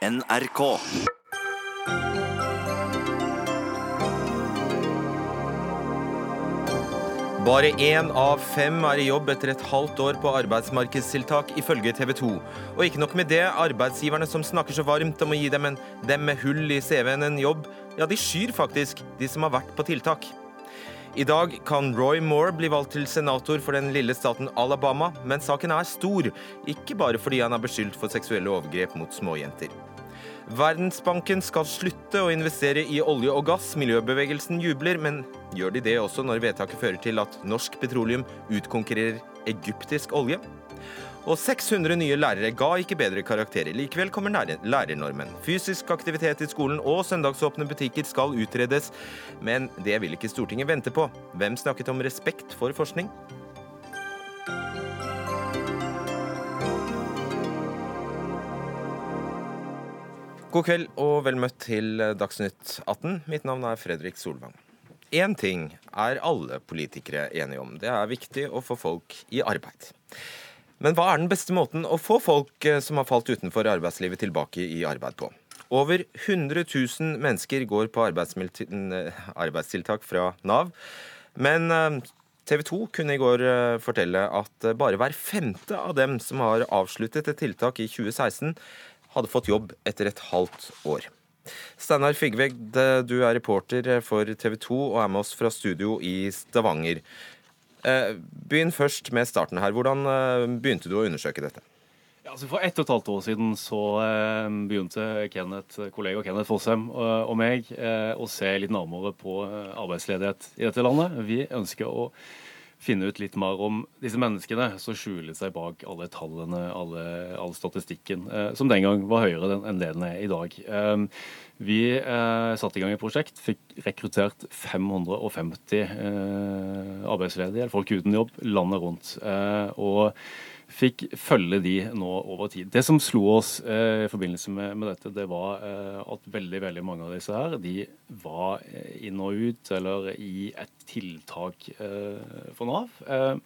NRK. Bare én av fem er i jobb etter et halvt år på arbeidsmarkedstiltak, ifølge TV 2. Og ikke nok med det, arbeidsgiverne som snakker så varmt om å gi dem, en, dem med hull i CV-en en jobb, ja, de skyr faktisk de som har vært på tiltak. I dag kan Roy Moore bli valgt til senator for den lille staten Alabama, men saken er stor, ikke bare fordi han er beskyldt for seksuelle overgrep mot småjenter. Verdensbanken skal slutte å investere i olje og gass. Miljøbevegelsen jubler, men gjør de det også når vedtaket fører til at norsk petroleum utkonkurrerer egyptisk olje? Og 600 nye lærere ga ikke bedre karakterer. Likevel kommer lærernormen. Fysisk aktivitet i skolen og søndagsåpne butikker skal utredes, men det vil ikke Stortinget vente på. Hvem snakket om respekt for forskning? God kveld og vel møtt til Dagsnytt 18. Mitt navn er Fredrik Solvang. Én ting er alle politikere enige om. Det er viktig å få folk i arbeid. Men hva er den beste måten å få folk eh, som har falt utenfor arbeidslivet, tilbake i arbeid på? Over 100 000 mennesker går på arbeidstiltak fra Nav. Men eh, TV 2 kunne i går eh, fortelle at bare hver femte av dem som har avsluttet et tiltak i 2016, hadde fått jobb etter et halvt år. Steinar Figveg, du er reporter for TV 2 og er med oss fra studio i Stavanger. Eh, begynn først med starten her. Hvordan eh, begynte du å undersøke dette? Ja, altså for ett og et halvt år siden så eh, begynte Kenneth, kollega Kenneth Fossheim og meg å se litt nærmere på arbeidsledighet i dette landet. Vi ønsker å finne ut litt mer om disse menneskene som skjuler seg bak alle tallene, alle, all statistikken, eh, som den gang var høyere enn det den er i dag. Eh, vi eh, satte i gang et prosjekt, fikk rekruttert 550 eh, arbeidsledige, eller folk uten jobb, landet rundt. Eh, og fikk følge de nå over tid. Det som slo oss eh, i forbindelse med, med, dette, det var eh, at veldig veldig mange av disse her, de var eh, inn og ut eller i et tiltak eh, for Nav. Eh,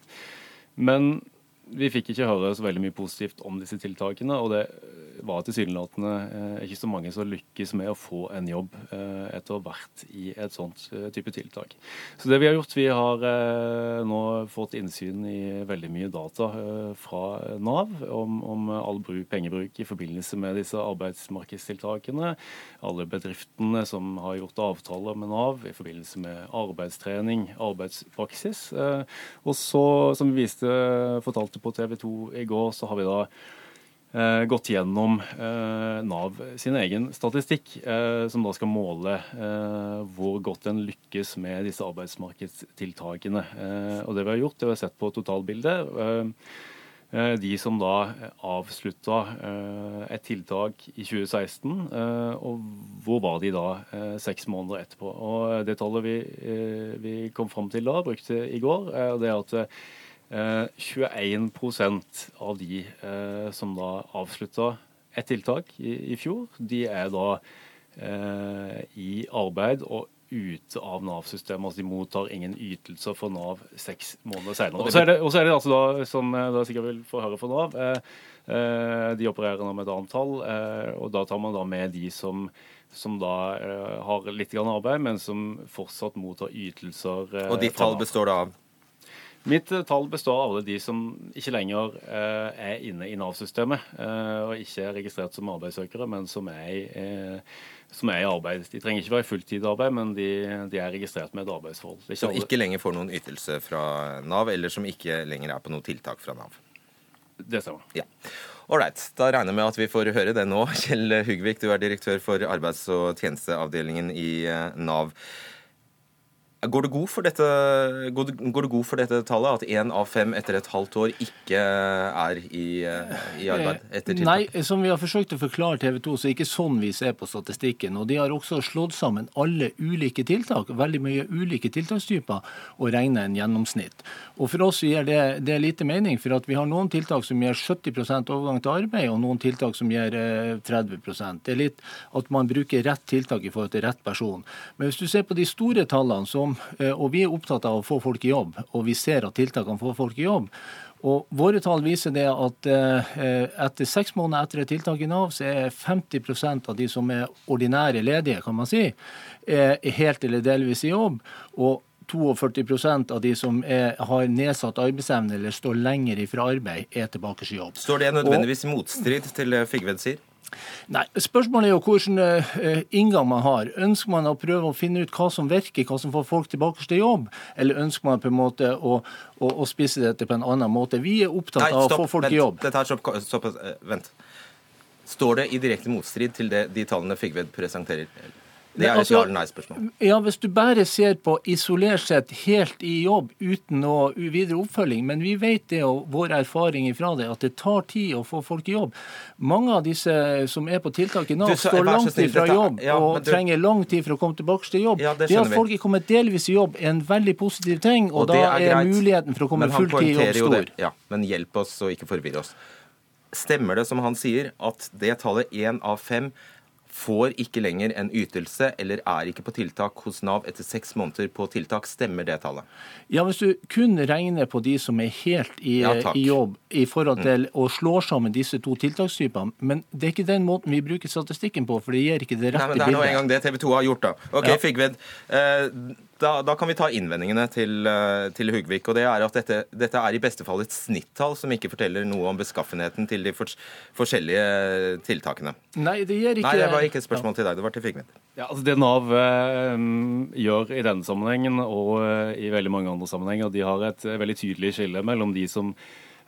men vi fikk ikke høre så veldig mye positivt om disse tiltakene. og det var tilsynelatende eh, ikke så mange som lykkes med å få en jobb eh, etter vært i et sånt eh, type tiltak. Så det Vi har gjort, vi har nå fått innsyn i veldig mye data fra Nav om, om all bruk, pengebruk i forbindelse med disse arbeidsmarkedstiltakene. Alle bedriftene som har gjort avtaler med Nav i forbindelse med arbeidstrening, arbeidspraksis. Og så, som vi viste, fortalte på TV 2 i går, så har vi da eh, gått gjennom eh, Nav sin egen statistikk, eh, som da skal måle eh, hvor godt en lykkes med disse arbeidsmarkedstiltakene. Eh, og det vi har gjort, det vi har sett på totalbildet. Eh, de som da avslutta et tiltak i 2016, og hvor var de da seks måneder etterpå. Og Det tallet vi, vi kom fram til da, brukte i går, det er at 21 eh, av de eh, som da avslutta et tiltak i, i, fjor, de er da eh, i arbeid og ute av Nav-systemet. altså De mottar ingen ytelser for Nav seks måneder senere. Og så er det, er det altså da, som dere sikkert vil få høre fra Nav, eh, de opererer nå med et annet tall, eh, og da tar man da med de som som da eh, har litt grann arbeid, men som fortsatt mottar ytelser. og ditt tall består da av? Mitt eh, tall består av alle de som ikke lenger eh, er inne i Nav-systemet eh, og ikke er registrert som arbeidssøkere, men som er, i, eh, som er i arbeid. De trenger ikke være i fulltidsarbeid, men de, de, er registrert med et arbeidsforhold. Ikke som ikke lenger får noen ytelse fra Nav, eller som ikke lenger er på noe tiltak fra Nav? Det stemmer. Ja. Ålreit, da regner jeg med at vi får høre det nå. Kjell Hugvik, du er direktør for arbeids- og tjenesteavdelingen i eh, Nav. Går det, god for dette, går, går du god for dette tallet, at én av fem etter et halvt år ikke er i, eh, i arbeid etter tiltak? Nei, som vi har forsøkt å forklare TV 2, så er det ikke sånn vi ser på statistikken. Og de har også slått sammen alle ulike tiltak, veldig mye ulike tiltakstyper, og regna en gjennomsnitt. Og for oss gir det, det lite mening, for at vi har noen tiltak som gir 70% overgang til arbeid, og noen tiltak som gir 30 eh, Det er litt at man bruker rett tiltak i forhold til rett person. Men hvis du ser på de store tallene, som Eh, og vi er opptatt av å få folk i jobb, og vi ser at tiltakene får folk i jobb. Og Våre tall viser det at eh, etter seks måneder etter et tiltak i Nav, så er 50% av de som er ordinære ledige, kan man si, er helt eller delvis i jobb. og 42% av de som er, har nedsatt arbeidsevne eller står lenger ifra arbeid, er tilbake i jobb. Står det nødvendigvis i motstrid til det Figved sier? Nei, Spørsmålet er jo hvilken uh, inngang man har. Ønsker man å prøve å finne ut hva som virker, hva som får folk tilbake til jobb, eller ønsker man på en måte å, å, å spisse dette på en annen måte? Vi er opptatt Nei, av å få folk vent, i jobb. Dette stopp, så, uh, vent. Står det i direkte motstrid til det, de tallene Figved presenterer? Det er et altså, ja eller nei-spørsmål. Ja, Hvis du bare ser på isolert sett helt i jobb uten noe videre oppfølging, men vi vet det og vår erfaring ifra det, at det tar tid å få folk i jobb. Mange av disse som er på tiltak i Nav, du, står langt ifra jobb ja, og du, trenger lang tid for å komme tilbake til jobb. Ja, det, det, at folk er kommet delvis i jobb, er en veldig positiv ting, og, og da er, er muligheten for å komme fulltid i jobb stor. Ja, men hjelp oss og ikke forvirre oss. Stemmer det som han sier, at det tallet én av fem får ikke lenger en ytelse eller er ikke på tiltak hos Nav etter seks måneder på tiltak. Stemmer det tallet? Ja, Hvis du kun regner på de som er helt i, ja, i jobb i forhold til mm. å slå sammen disse to tiltakstypene, men det er ikke den måten vi bruker statistikken på, for det gir ikke det rette bildet. Nei, men Det er nå en gang det TV 2 har gjort, da. Ok, ja. Figved. Eh, da, da, kan vi ta innvendingene til, eh, til Hugvik. og det er at dette, dette, er i beste fall et snittall som ikke forteller noe om beskaffenheten til de for, forskjellige tiltakene. Nei, det gjør ikke... Nei, det var ikke et spørsmål til deg. Det var til Figvik. Ja, altså Det Nav eh, gjør i denne sammenhengen og eh, i veldig mange andre sammenhenger, de har et eh, veldig tydelig skille mellom de som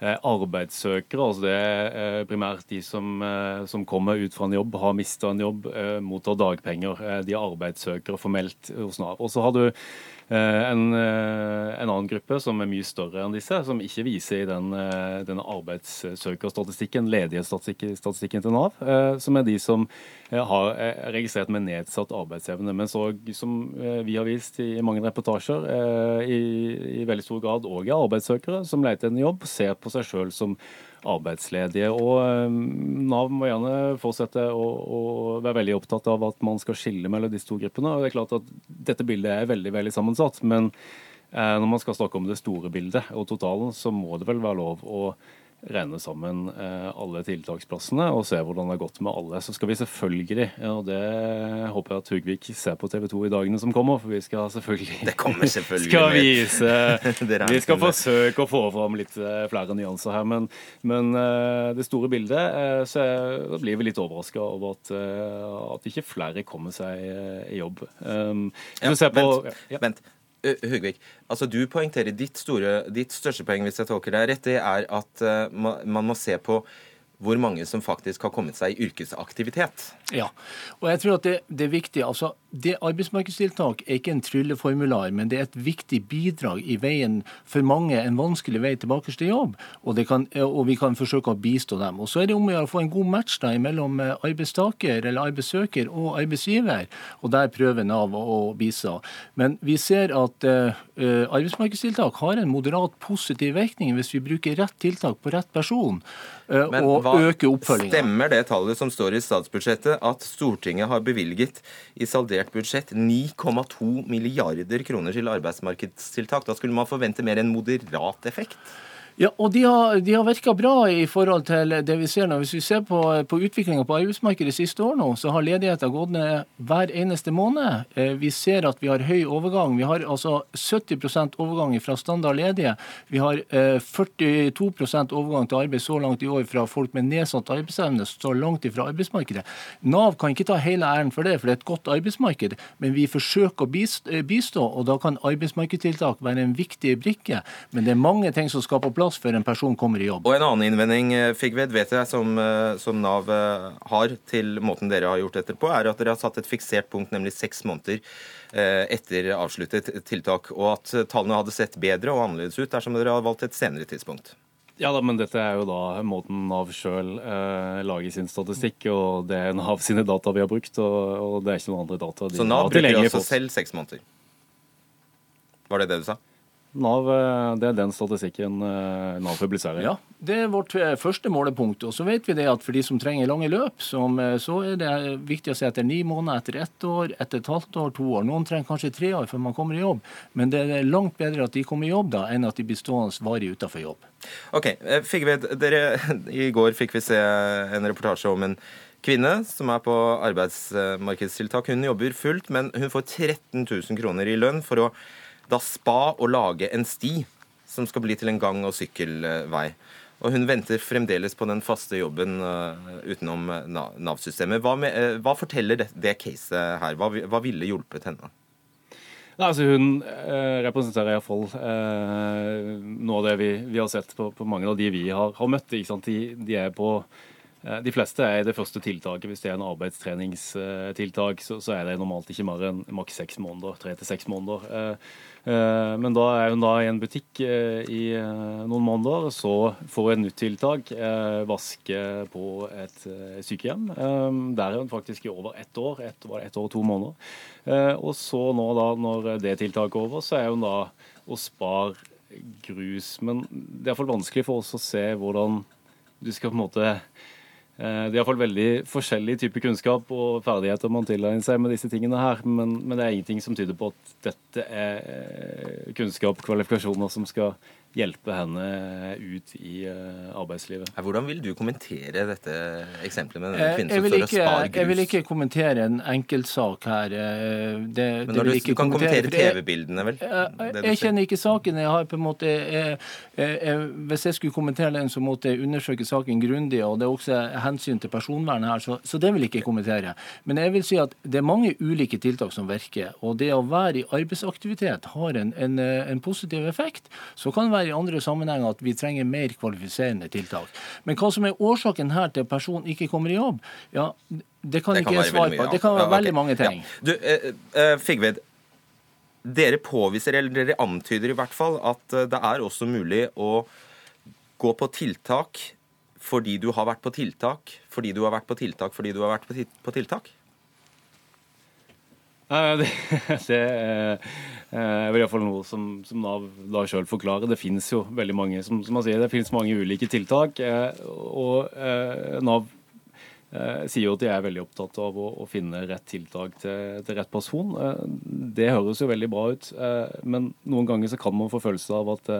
arbeidssøkere. altså Det er eh, primært de som, eh, som kommer ut fra en jobb, har mista en jobb, mottar dagpenger. De er arbeidssøkere formelt hos Nav. Og så har du Eh, en, eh, en, annen gruppe som er mye større enn disse, som ikke viser i den, eh, denne arbeidssøkerstatistikken, ledighetsstatistikken til Nav, som er de som har registrert med nedsatt arbeidsevne. Men som vi har vist i mange reportasjer, i, i veldig stor grad òg er arbeidssøkere som leter en jobb, ser på seg sjøl som arbeidsledige. Og eh, Nav må gjerne fortsette å, å, være veldig opptatt av at man skal skille mellom disse to gruppene. og det er klart at Dette bildet er veldig veldig sammensatt. men eh, når man skal snakke om det store bildet og totalen, så må det vel være lov å regne sammen eh, alle tiltaksplassene og se hvordan det har gått med alle. Så skal vi selvfølgelig, og det håper jeg at Hugvik ser på TV 2 i dagene som kommer, for vi skal selvfølgelig Det kommer selvfølgelig skal vise Vi skal forsøke å få fram litt eh, flere nyanser her, men, men eh, det store bildet så da blir vi litt overraska over at, at ikke flere kommer seg i jobb. Um, ja, vent, ja. vent. Høgvik, altså du poengterer ditt, store, ditt største poeng hvis jeg tolker deg rett, det er at uh, man må se på hvor mange som faktisk har kommet seg i yrkesaktivitet. Ja, og jeg tror at det, det er viktig. altså det Arbeidsmarkedstiltak er ikke en trylleformular, men det er et viktig bidrag i veien for mange, en vanskelig vei tilbake til jobb. Og, kan, og vi kan forsøke å bistå dem. Og Så er det om å få en god match da, mellom eh, arbeidstaker eller arbeidssøker og arbeidsgiver, og der prøver Nav å bistå. Men vi ser at uh, arbeidsmarkedstiltak har en moderat positiv virkning hvis vi bruker rett tiltak på rett person. Uh, og øker oppfølginga. Stemmer det tallet som står i statsbudsjettet, at Stortinget har bevilget i saldert budsjett 9,2 milliarder kroner til arbeidsmarkedstiltak. Da skulle man forvente mer en moderat effekt? Ja, og De har, de har virka bra i forhold til det vi ser nå. Hvis vi ser på, på utviklinga på arbeidsmarkedet siste år nå, så har ledigheten gått ned hver eneste måned. Eh, vi ser at vi har høy overgang. Vi har altså 70 overgang fra standard ledige. Vi har 42 eh, overgang til arbeid så langt i år fra folk med nedsatt arbeidsevne så langt ifra arbeidsmarkedet. Nav kan ikke ta hele æren for det, for det er et godt arbeidsmarked. Men vi forsøker å bistå, og da kan arbeidsmarkedstiltak være en viktig brikke. Men det er mange ting som skal på plass plass før en person kommer i jobb. Og En annen innvending eh, Figved, vet jeg, som, eh, som, Nav eh, har til måten dere har gjort dette på, er at dere har satt et fiksert punkt, nemlig seks måneder etter avsluttet tiltak. Og at tallene hadde sett bedre og annerledes ut dersom dere hadde valgt et senere tidspunkt. Ja da, men dette er jo da måten Nav sjøl eh, lager sin statistikk, og det er Nav sine data vi har brukt, og, og det er ikke noen andre data. Så Nav bruker altså selv seks måneder? Var det det du sa? Nav, det er den statistikken Nav publiserer. Ja, det er vårt første målepunkt. Og så vet vi det at for de som trenger lange løp, som, så er det viktig å se etter ni måneder, etter ett år, etter et halvt år, to år. Noen trenger kanskje tre år før man kommer i jobb. Men det er langt bedre at de kommer i jobb da, enn at de blir stående varig utenfor jobb. Ok, Figved, dere, I går fikk vi se en reportasje om en kvinne som er på arbeidsmarkedstiltak. Hun jobber fullt, men hun får 13 000 kroner i lønn for å da spa å lage en sti som skal bli til en gang- og sykkelvei. Og hun venter fremdeles på den faste jobben uh, utenom Nav-systemet. Hva, uh, hva, forteller det, det caset her? Hva, hva, ville hjulpet henne? Nei, altså Hun eh, representerer iallfall eh, noe av det vi, vi har sett på, på, mange av de vi har, har møtt. De, de, på Eh, de fleste er det første tiltaket. Hvis det er en arbeidstreningstiltak, så, så er det normalt ikke mer enn maks seks måneder. Tre til seks måneder. Eh, eh, men da er hun da i en butikk i noen måneder, så får hun et nytt tiltak. Vaske på et sykehjem. Der er hun faktisk i over ett år. Ett, ett år og to måneder. Og så nå, da, når det tiltaket er over, så er hun da og spar grus. Men det er iallfall vanskelig for oss å se hvordan du skal på en måte Eh, det er iallfall veldig forskjellig type kunnskap og ferdigheter man tilegner seg med disse tingene her, men, men, det er ingenting som tyder på at dette er eh, kunnskap, kvalifikasjoner, som skal hjelpe henne ut i uh, arbeidslivet. Hvordan vil du kommentere dette eksempelet med denne kvinnen som står og spar grus? Jeg vil ikke kommentere en enkeltsak her. Det, Men når du, du, kan kommentere TV-bildene, vel? Jeg, jeg kjenner ikke saken. Jeg har på en måte, jeg, jeg, hvis jeg skulle kommentere den, så måtte jeg undersøke saken grundig. og Det er også hensyn til personvernet her, så, så det vil jeg ikke kommentere. Men jeg vil si at det er mange ulike tiltak som virker. og Det å være i arbeidsaktivitet har en, en, en positiv effekt. Så kan det være i andre sammenhenger at vi trenger mer kvalifiserende tiltak. Men hva som er årsaken her til at personen ikke kommer i jobb, ja, det kan, det ikke jeg svare på. Det kan være ja, veldig mange ting. Ja. Du, eh, eh, Figved, dere påviser, eller dere antyder i hvert fall, at eh, det er også mulig å gå på tiltak fordi du har vært på tiltak, fordi du har vært på tiltak, fordi du har vært på tiltak? Det, det er vel iallfall noe som, som Nav da sjøl forklarer. Det finnes jo veldig mange som, som man sier, det finnes mange ulike tiltak. Eh, og eh, Nav eh, sier jo at de er veldig opptatt av å, å finne rett tiltak til, til, rett person. Det høres jo veldig bra ut, men noen ganger så kan man få følelse av at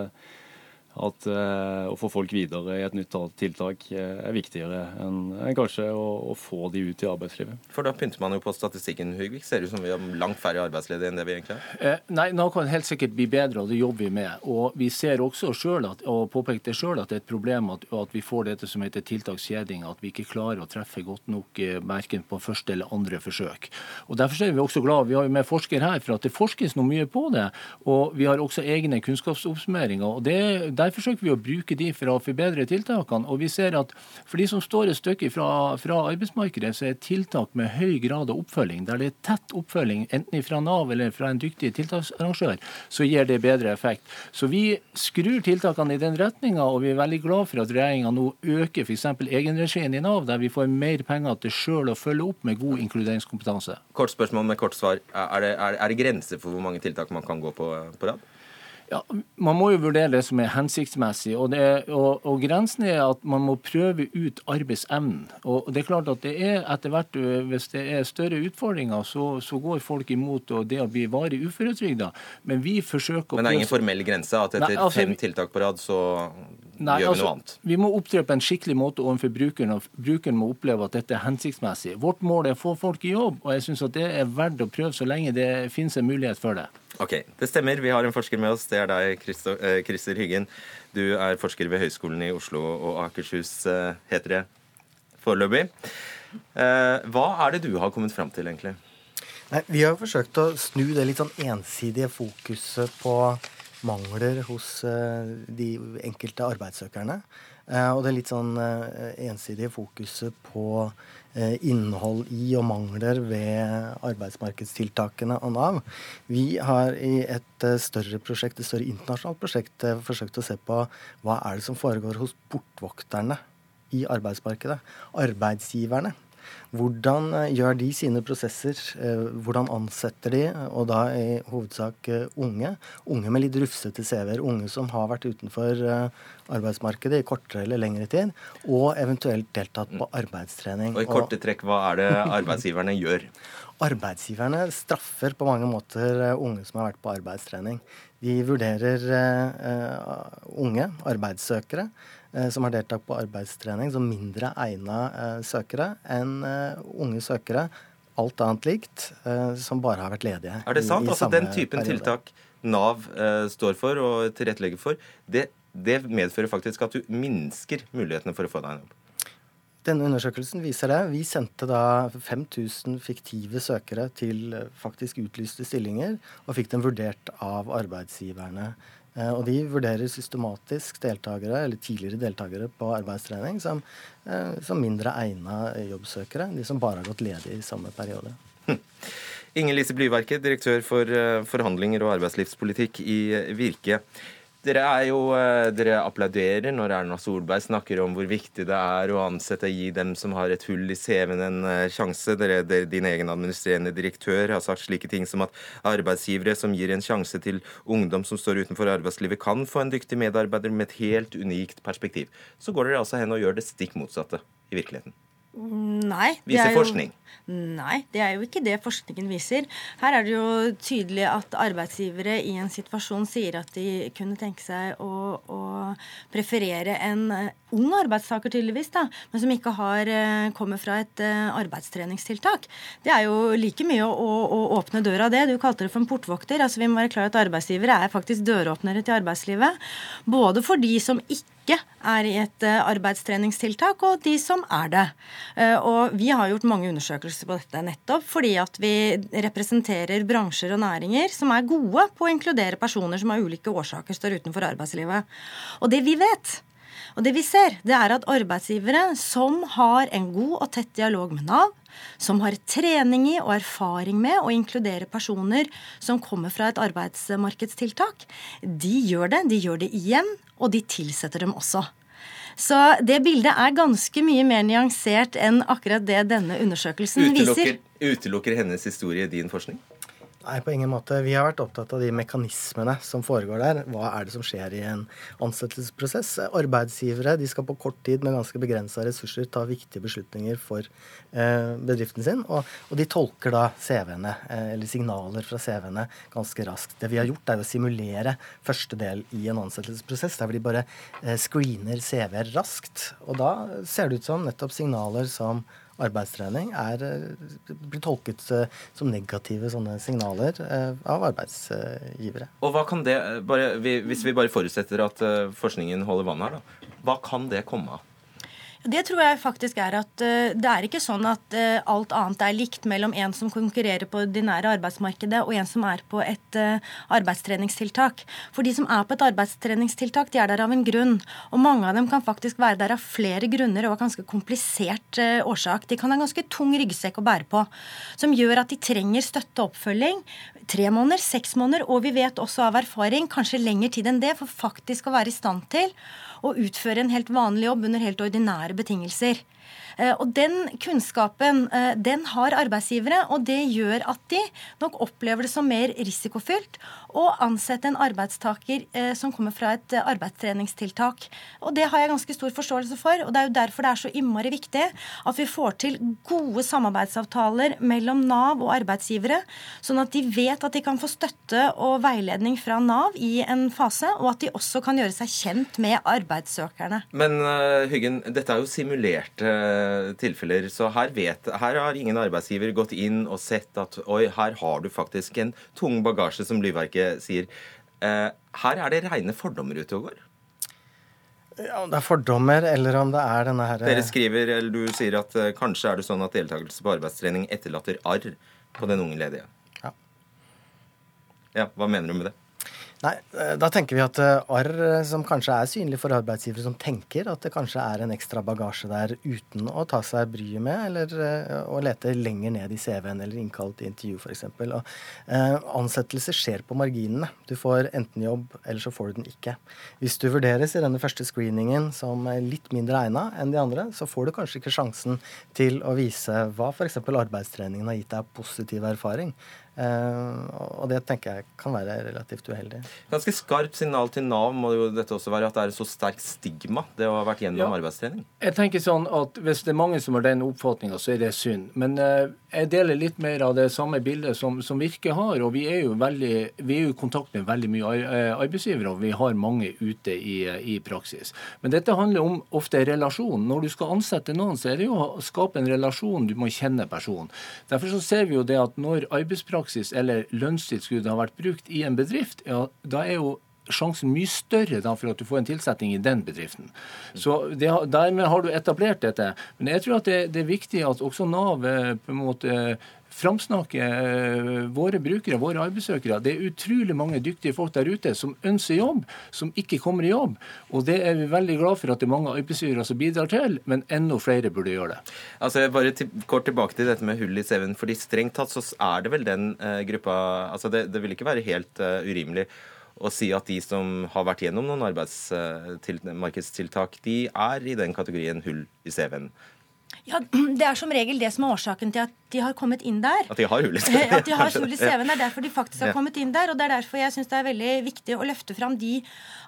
at eh, å få folk videre i et nytt tiltak uh, er viktigere enn enn kanskje å, å, få de ut i arbeidslivet. For da pynter man jo på statistikken, Hugvik. Ser det ut som vi har langt færre arbeidsledige enn det vi egentlig har? Eh, nei, nå kan det helt sikkert bli bedre, og det jobber vi med. Og vi ser også selv at, og påpeker det sjøl at det er et problem at, at, vi får dette som heter tiltakskjeding, at vi ikke klarer å treffe godt nok eh, verken på første eller andre forsøk. Og Derfor er vi også glad. Vi har jo med forsker her for at det forskes noe mye på det. Og vi har også egne kunnskapsoppsummeringer. og det, der der forsøker vi å bruke de for å forbedre tiltakene. Og vi ser at for de som står et stykke fra, fra arbeidsmarkedet, så er tiltak med høy grad av oppfølging, der det er tett oppfølging, enten fra Nav eller fra en dyktig tiltaksarrangør, så gir det bedre effekt. Så vi skrur tiltakene i den retninga, og vi er veldig glad for at regjeringa nå øker f.eks. egenregien i Nav, der vi får mer penger til sjøl å følge opp med god inkluderingskompetanse. Kort spørsmål med kort svar. Er det, er, er det grenser for hvor mange tiltak man kan gå på på rad? Ja, Man må jo vurdere det som er hensiktsmessig. Og, det, og, og, Grensen er at man må prøve ut arbeidsevnen. Og det er klart at det er etter hvert, Hvis det er større utfordringer, så, så går folk imot det å bli varig uføretrygda. Men vi forsøker å Men det er ingen formell grense? At etter Nei, altså, fem tiltak på rad, så Nei, gjør vi altså, noe annet? Vi må opptre på en skikkelig måte overfor brukeren, og brukeren må oppleve at dette er hensiktsmessig. Vårt mål er å få folk i jobb, og jeg syns det er verdt å prøve så lenge det finnes en mulighet for det. Ok, Det stemmer. Vi har en forsker med oss. Det er deg, eh, Christer Hyggen. Du er forsker ved Høgskolen i Oslo og Akershus, eh, heter det foreløpig. Eh, hva er det du har kommet fram til, egentlig? Nei, vi har forsøkt å snu det litt sånn ensidige fokuset på mangler hos de enkelte arbeidssøkerne. Og det litt sånn ensidige fokuset på innhold i og mangler ved arbeidsmarkedstiltakene og Nav. Vi har i et eh, større prosjekt, et større internasjonalt prosjekt eh, forsøkt å se på hva er det som foregår hos portvokterne i arbeidsmarkedet. Arbeidsgiverne. Hvordan eh, gjør de sine prosesser? Eh, hvordan ansetter de, og da i hovedsak unge? Unge med litt rufsete CV-er. Unge som har vært utenfor arbeidsmarkedet i kortere eller lengre tid, og eventuelt deltatt på arbeidstrening. Og i korte trekk, hva er det arbeidsgiverne gjør? Arbeidsgiverne straffer på mange måter unge som har vært på arbeidstrening. De vurderer unge arbeidssøkere som har deltatt på arbeidstrening, som mindre egna uh, søkere enn unge søkere, alt annet likt, som bare har vært ledige. Er det sant? I, i altså Den typen periode. tiltak Nav står for og tilrettelegger for, det, det medfører faktisk at du minsker mulighetene for å få deg en jobb? Denne undersøkelsen viser det. Vi sendte da 5000 fiktive søkere til eh, faktisk utlyste stillinger, og fikk dem vurdert av arbeidsgiverne. Eh, og de vurderer systematisk deltakere, eller tidligere deltakere på arbeidstrening som, eh, som mindre egna jobbsøkere. De som bare har gått ledige i samme periode. Hm. Inger Lise Blyverket, direktør for forhandlinger og arbeidslivspolitikk i Virke. Dere, er jo, eh, dere applauderer når Erna Solberg snakker om hvor viktig det er å ansette gi dem som har et hull i CV-en, en eh, sjanse. Dere, dere, din egen administrerende direktør har sagt slike ting som at arbeidsgivere som gir en sjanse til ungdom som står utenfor arbeidslivet, kan få en dyktig medarbeider med et helt unikt perspektiv. Så går dere altså hen og gjør det stikk motsatte i virkeligheten. Nei. Viser forskning? Nei, det er jo ikke det forskningen viser. Her er det jo tydelig at arbeidsgivere i en situasjon sier at de kunne tenke seg å, å preferere en eh, ung arbeidstaker, tydeligvis, da, men som ikke har, eh, kommer fra et uh, arbeidstreningstiltak. Det er jo like mye å, å, å, åpne døra det. Du kalte det for en portvokter. altså Vi må være klar at arbeidsgivere er faktisk døråpnere til arbeidslivet. Både for de som ikke ikke er i et eh, arbeidstreningstiltak, og de som er det. Eh, og vi har gjort mange undersøkelser på dette nettopp fordi at vi representerer bransjer og næringer som er gode på å inkludere personer som av ulike årsaker står utenfor arbeidslivet. Og det vi vet, og det vi ser, det er at arbeidsgivere som har en god og tett dialog med Nav, som har trening i og erfaring med å inkludere personer som kommer fra et arbeidsmarkedstiltak, de gjør det. De gjør det igjen, og de tilsetter dem også. Så det bildet er ganske mye mer nyansert enn akkurat det denne undersøkelsen utelukker, viser. Utelukker hennes historie din forskning? Nei, på ingen måte. Vi har vært opptatt av de mekanismene som foregår der. Hva er det som skjer i en ansettelsesprosess? Arbeidsgivere de skal på kort tid med ganske begrensa ressurser ta viktige beslutninger for eh, bedriften sin. Og, og, de tolker da CV-ene, eh, eller signaler fra CV-ene, ganske raskt. Det vi har gjort, er å simulere første del i en ansettelsesprosess, der de bare eh, screener CV-er raskt. Og da ser det ut som nettopp signaler som arbeidstrening er, eh, blir tolket eh, som negative sånne signaler eh, av arbeidsgivere. Og hva kan det, bare, Hvis vi bare forutsetter at forskningen holder vann her, da, hva kan det komme av? Det tror jeg faktisk er at uh, det er ikke sånn at uh, alt annet er likt mellom en som konkurrerer på det nære arbeidsmarkedet, og en som er på et uh, arbeidstreningstiltak. For de som er på et arbeidstreningstiltak, de er der av en grunn. Og mange av dem kan faktisk være der av flere grunner og av ganske komplisert årsak. De kan ha ganske tung ryggsekk å bære på, som gjør at de trenger støtte og oppfølging. Tre måneder, seks måneder, og vi vet også av erfaring kanskje lengre tid enn det, for faktisk å være i stand til å utføre en helt vanlig jobb under helt ordinære betingelser. Eh, og Den kunnskapen eh, den har arbeidsgivere, og det gjør at de nok opplever det som mer risikofylt å ansette en arbeidstaker eh, som kommer fra et arbeidstreningstiltak. Og Det har jeg ganske stor forståelse for. og Det er jo derfor det er så innmari viktig at vi får til gode samarbeidsavtaler mellom Nav og arbeidsgivere, sånn at de vet at de kan få støtte og veiledning fra Nav i en fase, og at de også kan gjøre seg kjent med arbeidssøkerne. Men Hyggen, dette er jo simulerte tilfeller. Så her, vet, her har ingen arbeidsgiver gått inn og sett at oi, her har du faktisk en tung bagasje, som Blyverket sier. Eh, her er det rene fordommer ute og går. Ja, Om det er fordommer, eller om det er denne her Dere skriver, eller du sier at uh, kanskje er det sånn at deltakelse på arbeidstrening etterlater arr på den unge ledige. Ja. ja. Hva mener du med det? Nei, eh, Da tenker vi at eh, arr eh, som kanskje er synlig for arbeidsgivere som tenker at det kanskje er en ekstra bagasje der uten å ta seg bryet med, eller å lete lenger ned i CV-en eller innkalle til intervju f.eks. Eh, ansettelse skjer på marginene. Du får enten jobb, eller så får du den ikke. Hvis du vurderes i denne første screeningen som litt mindre egna enn de andre, så får du kanskje ikke sjansen til å vise hva f.eks. arbeidstreningen har gitt deg positiv erfaring. Uh, og det tenker jeg kan være relativt uheldig. Ganske skarpt signal til Nav må jo dette også være, at det er så sterkt stigma det å ha vært gjennom ja. arbeidstrening? Jeg tenker sånn at Hvis det er mange som har den oppfatninga, så er det synd. Men uh, jeg deler litt mer av det samme bildet som, som Virke har. og Vi er jo veldig, vi er jo i kontakt med veldig mye eh, arbeidsgivere, og vi har mange ute i, i praksis. Men dette handler om ofte relasjon. Når du skal ansette noen, så er det jo å skape en relasjon. Du må kjenne personen. Derfor så ser vi jo det at når arbeidspraksis praksis eller lønnstilskudd har vært brukt i en bedrift, ja, da er jo sjansen mye større da for at du får en tilsetting i den bedriften. Så det, Dermed har du etablert dette. Men jeg tror at det, det er viktig at også Nav eh, på en måte framsnakke eh, våre brukere, våre arbeidssøkere. Det er utrolig mange dyktige folk der ute som ønsker jobb, som ikke kommer i jobb. Og det er vi veldig glad for at det er mange arbeidsgivere som bidrar til, men enda flere burde gjøre det. Altså, bare til, kort tilbake til dette med hull i CV-en. fordi Strengt tatt så er det vel den eh, gruppa altså det, det, vil ikke være helt uh, urimelig å si at de som har vært gjennom noen arbeidsmarkedstiltak, de er i den kategorien hull i CV-en. Ja, Det er som regel det som er årsaken til at de har kommet inn der. At de har hull i CV-en. At de har hull i CV-en. Er derfor de faktisk har kommet inn der. Og det er derfor jeg syns det er veldig viktig å løfte fram de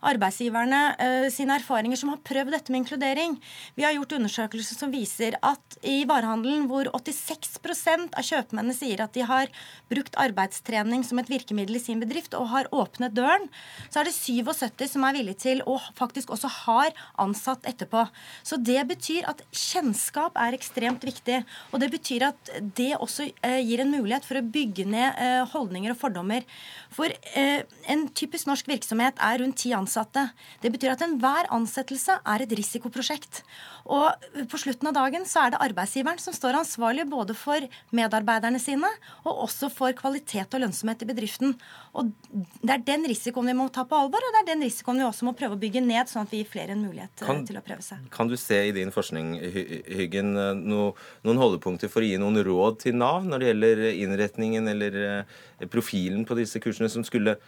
arbeidsgiverne uh, sine erfaringer som har prøvd dette med inkludering. Vi har gjort undersøkelser som viser at i varehandelen hvor 86% av kjøpmennene sier at de har brukt arbeidstrening som et virkemiddel i sin bedrift og har åpnet døren, så er det 77 som er villige til og faktisk også har ansatt etterpå. Så det betyr at kjennskap er ekstremt viktig. Og det betyr at det også eh, gir en mulighet for å bygge ned eh, holdninger og fordommer. For eh, en typisk norsk virksomhet er rundt ti ansatte. Det betyr at enhver ansettelse er et risikoprosjekt. Og på slutten av dagen så er det arbeidsgiveren som står ansvarlig både for medarbeiderne sine og også for kvalitet og lønnsomhet i bedriften. Og det er den risikoen vi må ta på alvor, og det er den risikoen vi også må prøve å bygge ned, sånn at vi gir flere en mulighet kan, til å prøve seg. Kan du se i din forskning, Hyggen, no, noen holdepunkter for å gi noen råd råd til Nav når det gjelder innretningen eller eh, profilen på disse kursene, som skulle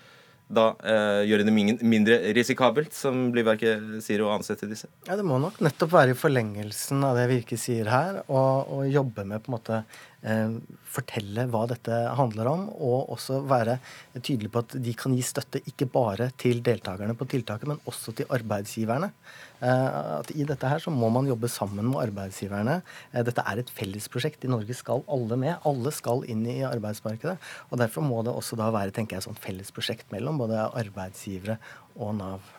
da eh, gjøre det mindre risikabelt, som Blyverket sier, å ansette disse? Ja, Det må nok nettopp være i forlengelsen av det Virke sier her, og, jobbe med på en måte fortelle hva dette handler om, og også være tydelig på at de kan gi støtte ikke bare til deltakerne på tiltaket, men også til arbeidsgiverne. Eh, at I dette her så må man jobbe sammen med arbeidsgiverne. Eh, dette er et fellesprosjekt. I Norge skal alle med. Alle skal inn i arbeidsmarkedet. og Derfor må det også da være tenker jeg, sånn fellesprosjekt mellom både arbeidsgivere og Nav.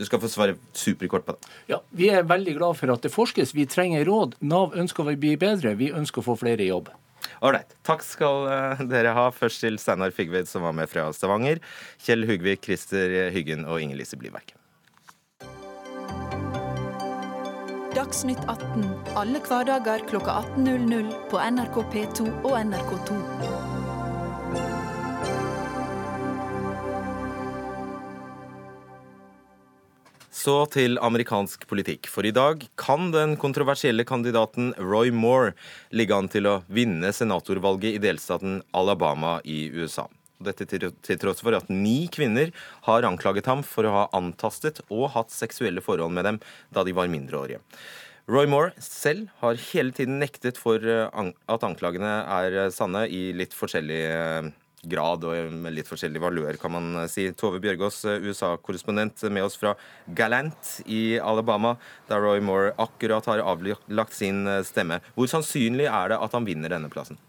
Eh. Du skal få svare superkort på det. Ja, Vi er veldig glad for at det forskes. Vi trenger råd. Nav ønsker å bli bedre. Vi ønsker å få flere i jobb. Ålreit. Takk skal dere ha. Først til Steinar Figved, som var med fra Stavanger. Kjell Hugvik, Christer Hyggen og Inger-Lise Blyverket. Dagsnytt 18 alle hverdager kl 18.00 på NRK P2 og NRK2. Så til amerikansk politikk. For i dag kan den kontroversielle kandidaten Roy Moore ligge an til å vinne senatorvalget i delstaten Alabama i USA. Dette til tross for at ni kvinner har anklaget ham for å ha antastet og hatt seksuelle forhold med dem da de var mindreårige. Roy Moore selv har hele tiden nektet for eh, at anklagene er eh, sanne, i litt forskjellige eh, grad og med litt forskjellig valør, kan man si. Tove Bjørgaas, USA-korrespondent med oss fra Galant i Alabama, der Roy Moore akkurat har avlagt sin stemme. Hvor sannsynlig er det at han vinner denne plassen?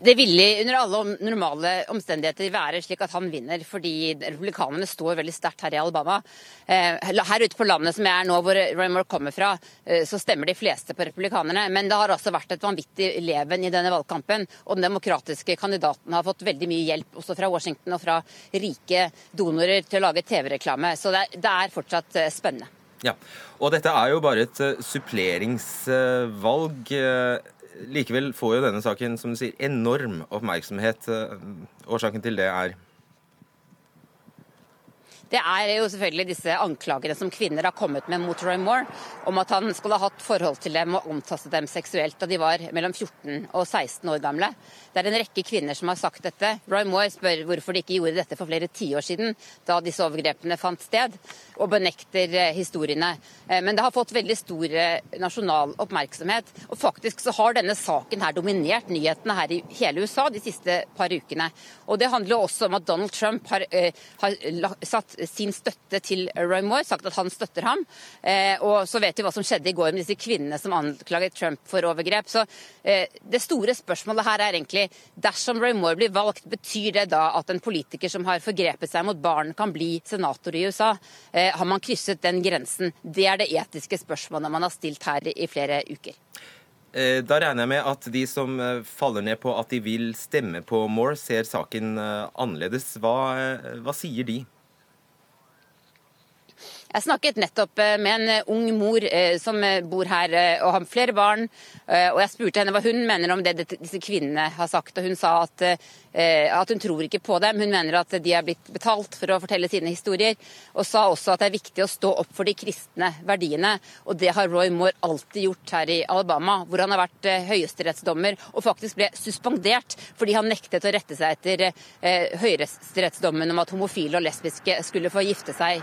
Det ville under alle normale omstendigheter være slik at han vinner, fordi republikanerne står veldig sterkt her i Alabama. Eh, her ute på landet som jeg er nå, hvor Roy Moore kommer fra, eh, så stemmer de fleste på republikanerne. Men det har også vært et vanvittig leven i denne valgkampen. Og den demokratiske kandidaten har fått veldig mye hjelp også fra Washington og fra rike donorer til å lage TV-reklame. Så det det er fortsatt eh, spennende. Ja, og dette er jo bare et suppleringsvalg. Likevel får jo denne saken som du sier, enorm oppmerksomhet. Årsaken til det er det er jo selvfølgelig disse anklagene som kvinner har kommet med mot Roy Moore, om at han skulle ha hatt forhold til dem og omtastet dem seksuelt da de var mellom 14 og 16 år gamle. Det er en rekke kvinner som har sagt dette. Roy Moore spør hvorfor de ikke gjorde dette for flere tiår siden, da disse overgrepene fant sted, og benekter eh, historiene. Eh, men det har fått veldig stor eh, nasjonal oppmerksomhet. Og faktisk så har denne saken her dominert nyhetene her i hele USA de siste par ukene. Og det handler også om at Donald Trump har, har satt sin støtte til Roy Moore, sagt at han støtter ham. Eh, og så vet vi hva som skjedde i går med disse kvinnene som anklaget Trump for overgrep. Så eh, det store spørsmålet her er egentlig dersom Roy Moore blir valgt, betyr det da at en politiker som har forgrepet seg mot barn, kan bli senator i USA? Eh, har man krysset den grensen? Det er det etiske spørsmålet man har stilt her i flere uker. Da regner jeg med at de som faller ned på at de vil stemme på Moore, ser saken annerledes. Hva, hva sier de? Jeg snakket nettopp eh, med en eh, ung mor eh, som bor her og har flere barn. Og jeg spurte henne hva hun mener om det disse kvinnene har sagt. Og hun sa at, at hun tror ikke på dem. Hun mener at de er blitt betalt for å fortelle sine historier. Og sa også at det er viktig å stå opp for de kristne verdiene. Og det har Roy Moore alltid gjort her i Alabama, hvor han har vært høyesterettsdommer og faktisk ble suspendert fordi han nektet å rette seg etter høyesterettsdommen om at homofile og lesbiske skulle få gifte seg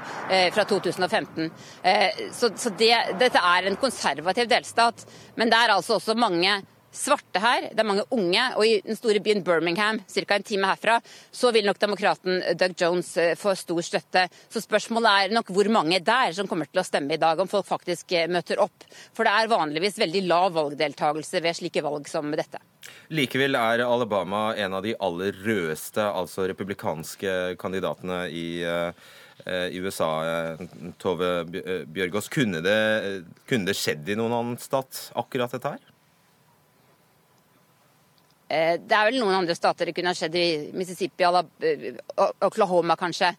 fra 2000. 2015. Eh, så, så det, dette er en konservativ delstat. Men det er altså også mange svarte her, det er mange unge. Og i den store byen Birmingham, ca. en time herfra, så vil nok demokraten Doug Jones eh, få stor støtte. Så spørsmålet er nok hvor mange der som kommer til å stemme i dag, om folk faktisk eh, møter opp. For det er vanligvis veldig lav valgdeltakelse ved slike valg som dette. Likevel er Alabama en av de aller rødeste, altså republikanske kandidatene i Eh, i USA, eh, Tove eh, Bjørgaas. Kunne det, kunne det skjedd i noen annen stat, akkurat dette her? Det er vel noen andre stater det kunne ha skjedd i Mississippi, Oklahoma kanskje.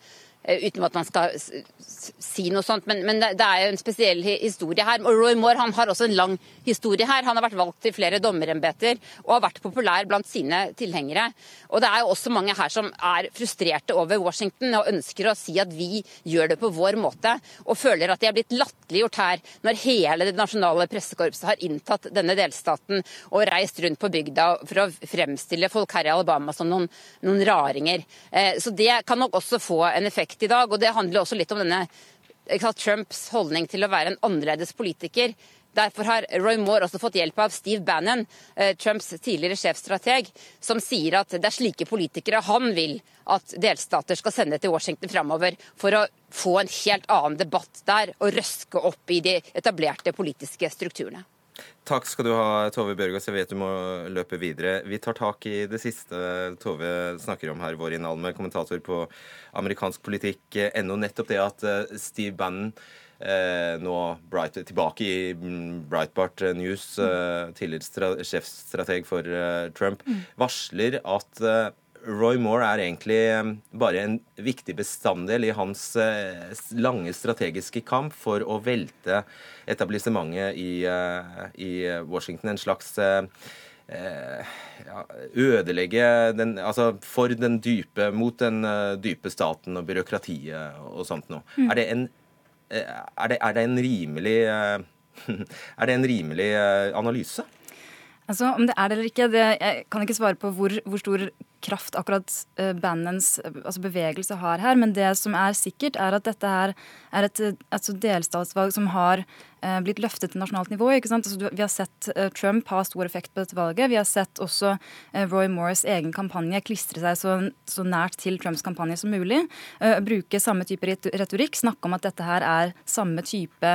Eh, uten at man skal si noe sånt. Men, men, det er jo en spesiell historie her. Og Roy Moore han har også en lang historie her. Han har vært valgt til flere dommerembeter og har vært populær blant sine tilhengere. Og det er jo også mange her som er frustrerte over Washington og ønsker å si at vi gjør det på vår måte, og føler at de er blitt latterliggjort her når hele det nasjonale pressekorpset har inntatt denne delstaten og reist rundt på bygda for å fremstille folk her i Alabama som noen, noen raringer. Eh, så det kan nok også få en effekt i dag. og Det handler også litt om denne Trumps holdning til å være en annerledes politiker. Derfor har Roy Moore også fått hjelp av Steve Bannon, eh, Trumps tidligere sjefstrateg, som sier at det er slike politikere han vil at delstater skal sende til Washington framover, for å få en helt annen debatt der og røske opp i de etablerte politiske strukturene. Takk skal du ha, Tove Bjørgaas. Jeg vet du må løpe videre. Vi tar tak i det siste Tove snakker om her, Vårin Alme, kommentator på amerikansk politikk ennå. Nettopp det at eh, Steve Bannon eh, nå bright, tilbake i mm, Breitbart News, eh, tidligere sjefstrateg for eh, Trump, mm. varsler at eh, Roy Moore er egentlig eh, bare en viktig bestanddel i hans eh, lange strategiske kamp for å velte etablissementet i, eh, i Washington. En slags ja, ødelegge den, altså for den dype, mot den dype staten og byråkratiet og sånt noe. Mm. Er, det en, er, det, er det en rimelig er det en rimelig analyse? Altså, Om det er det eller ikke, det, jeg kan ikke svare på hvor, hvor stor kraft akkurat uh, bandens altså bevegelse har her. Men det som er sikkert, er at dette her er et altså delstatsvalg som har uh, blitt løftet til nasjonalt nivå. ikke sant? Altså, vi har sett Trump ha stor effekt på dette valget. Vi har sett også Roy Moores egen kampanje klistre seg så, så, nært til Trumps kampanje som mulig. bruke samme type retorikk, snakke om at dette her er samme type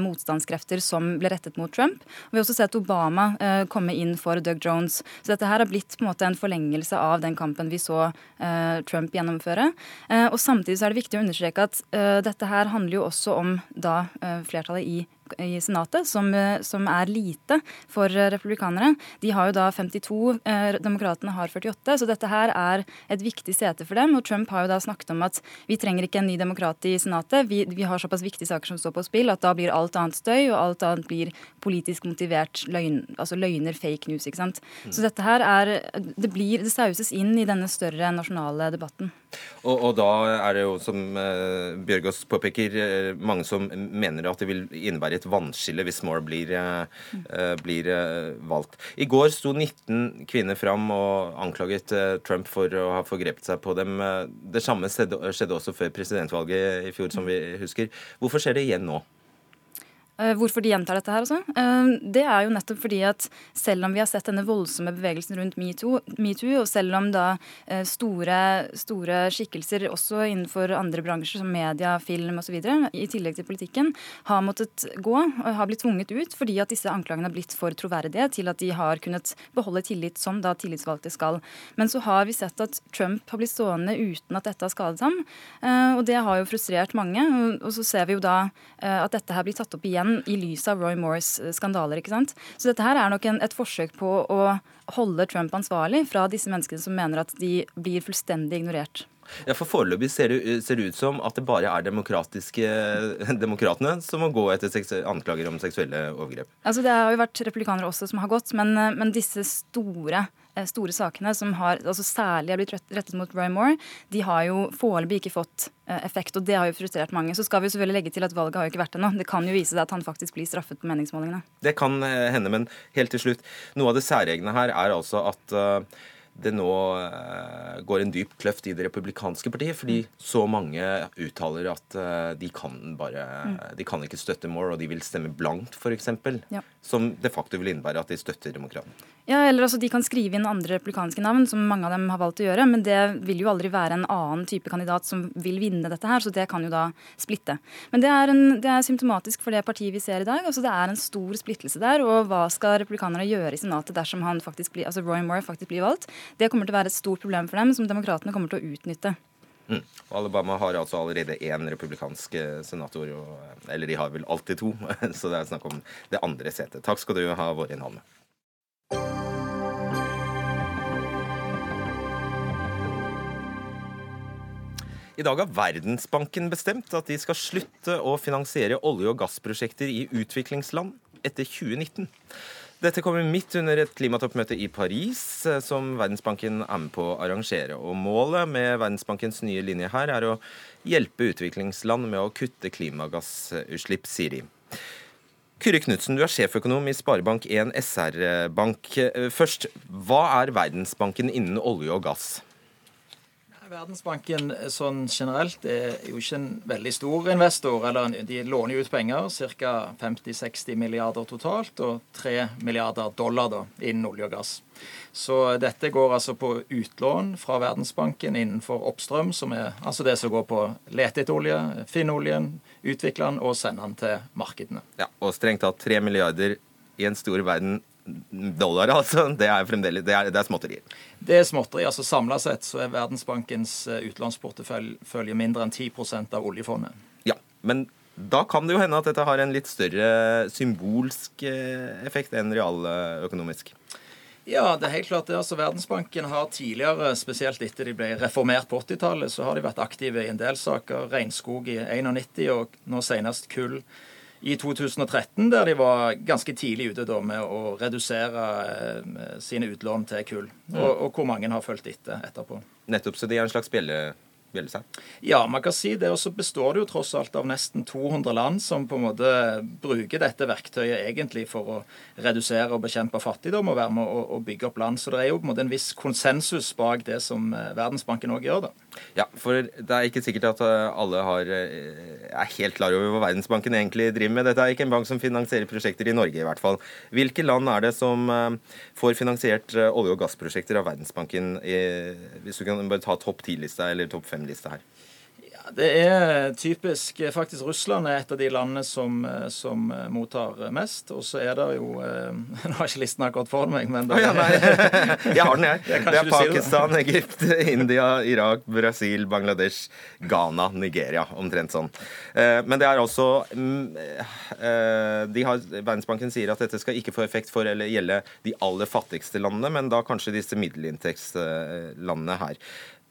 motstandskrefter som ble rettet mot Trump. Og vi har også sett Obama komme inn for Doug Jones. Så dette her har blitt på en måte en forlengelse av den kampen vi så eh, Trump gjennomføre. Eh, og Samtidig så er det viktig å understreke at eh, dette her handler jo også om da flertallet i i Senatet, som, som, er lite for republikanere. De har jo da 52, eh, demokratene har 48, så dette her er et viktig sete for dem. Og Trump har jo da snakket om at vi trenger ikke en ny demokrat i Senatet, vi, vi har såpass viktige saker som står på spill at da blir alt annet støy, og alt annet blir politisk motivert løgn, altså løgner, fake news. ikke sant. Så dette her er Det blir, det sauses inn i denne større nasjonale debatten. Og, og, da er det jo, som uh, Bjørgaas påpeker, uh, mange som mener at det vil innebære et vannskille hvis Moore blir, uh, blir valgt. I går sto 19 kvinner fram og anklaget Trump for å ha forgrepet seg på dem. Det samme skjedde, skjedde også før presidentvalget i fjor, som vi husker. Hvorfor skjer det igjen nå? Eh, hvorfor de gjentar dette her? Eh, det er jo nettopp fordi at selv om vi har sett denne voldsomme bevegelsen rundt metoo, Me og selv om da eh, store, store, skikkelser også innenfor andre bransjer som media, film osv., i tillegg til politikken, har måttet gå, og har blitt tvunget ut fordi at disse anklagene har blitt for troverdige til at de har kunnet beholde tillit som da tillitsvalgte skal. Men så har vi sett at Trump har blitt stående uten at dette har skadet ham, og det har jo frustrert mange. Og så ser vi jo da at dette her blir tatt opp igjen igjen i lys av Roy Moores eh, skandaler. ikke sant? Så dette her er nok en, et forsøk på å holde Trump ansvarlig fra disse menneskene som mener at de blir fullstendig ignorert. Ja, for Foreløpig ser, ser, det ut som at det bare er demokratiske demokratene som må gå etter anklager om seksuelle overgrep. Altså Det har jo vært republikanere også som har gått, men, eh, men disse store Eh, store sakene, som har, altså særlig har blitt rettet mot Roy Moore, de har jo foreløpig ikke fått eh, effekt. og Det har jo frustrert mange. Så skal vi selvfølgelig legge til at valget har jo ikke vært ennå. Det kan jo vise seg at han faktisk blir straffet på meningsmålingene. Det kan eh, hende, men helt til slutt. Noe av det særegne her er altså at det nå uh, går en dyp kløft i det republikanske partiet, fordi mm. så mange uttaler at uh, de kan bare mm. De kan ikke støtte Moore, og de vil stemme blankt, f.eks. Ja. Som de facto vil innebære at de støtter demokratene. Ja, eller altså De kan skrive inn andre republikanske navn, som mange av dem har valgt å gjøre, men det vil jo aldri være en annen type kandidat som vil vinne dette her, så det kan jo da splitte. Men det er, en, det er symptomatisk for det partiet vi ser i dag. altså Det er en stor splittelse der. Og hva skal republikanerne gjøre i Senatet dersom han faktisk blir, altså Roy Moore faktisk blir valgt? Det kommer til å være et stort problem for dem, som demokratene kommer til å utnytte. Mm. Alabama har altså allerede én republikansk senator, og, eller de har vel alltid to, så det er snakk om det andre setet. Takk skal du ha, Vårin Halme. I dag har Verdensbanken bestemt at de skal slutte å finansiere olje- og gassprosjekter i utviklingsland etter 2019. Dette kommer midt under et klimatoppmøte i Paris, eh, som Verdensbanken er med på å arrangere. Og Målet med Verdensbankens nye linje her er å hjelpe utviklingsland med å kutte klimagassutslipp, sier de. Kyrre Knutsen, du er sjeføkonom i Sparebank1 SR-Bank. Eh, først, hva er Verdensbanken innen olje og gass? Verdensbanken sånn generelt er jo ikke en veldig stor investor. eller De låner jo ut penger, ca. 50-60 milliarder totalt, og 3 milliarder dollar da, innen olje og gass. Så dette går altså på utlån fra Verdensbanken innenfor oppstrøm, som er altså det som går på lete etter olje, finne oljen, utvikle den og sende den til markedene. Ja, Og strengt tatt 3 milliarder i en stor verden dollar, altså. Det er fremdeles det er, det er småtterier. Det er småtteri. altså Samla sett så er Verdensbankens eh, utlånsportefølje mindre enn 10% av oljefondet. Ja, men da kan det jo hende at dette har en litt større symbolsk eh, effekt enn realøkonomisk. Ja, det er helt klart det. Altså, Verdensbanken har tidligere, spesielt etter de ble reformert på 80-tallet, så har de vært aktive i en del saker. Regnskog i 91 og nå senest kull i 2013, der de var ganske tidlig ute da med å redusere eh, sine utlån til kull. Og, og, hvor mange har fulgt etter etterpå. Nettopp, så de er en slags bjelle ville seg? Ja, man kan si det. Og så består det jo tross alt av nesten 200 land som på en måte bruker dette verktøyet egentlig for å redusere og bekjempe fattigdom og være med å, å bygge opp land. Så det er jo på en måte en viss konsensus bak det som eh, Verdensbanken òg gjør. da. Ja, for det er ikke sikkert at eh, alle har, eh, er helt klar over hva Verdensbanken egentlig driver med. Dette er ikke en bank som finansierer prosjekter i Norge, i hvert fall. Hvilke land er det som får finansiert olje- og gassprosjekter av Verdensbanken? Hvis du kan bare ta topp ti-lista eller topp fem-lista her? Det er typisk faktisk Russland er et av de landene som, som mottar mest. Og så er det jo Nå har ikke listen akkurat for meg, men det, oh, ja, Jeg har den, jeg. Det er Pakistan, si det. Egypt, India, Irak, Brasil, Bangladesh, Ghana, Nigeria. Omtrent sånn. Men det er også de har, Verdensbanken sier at dette skal ikke få effekt for eller gjelde de aller fattigste landene, men da kanskje disse middelinntektslandene her.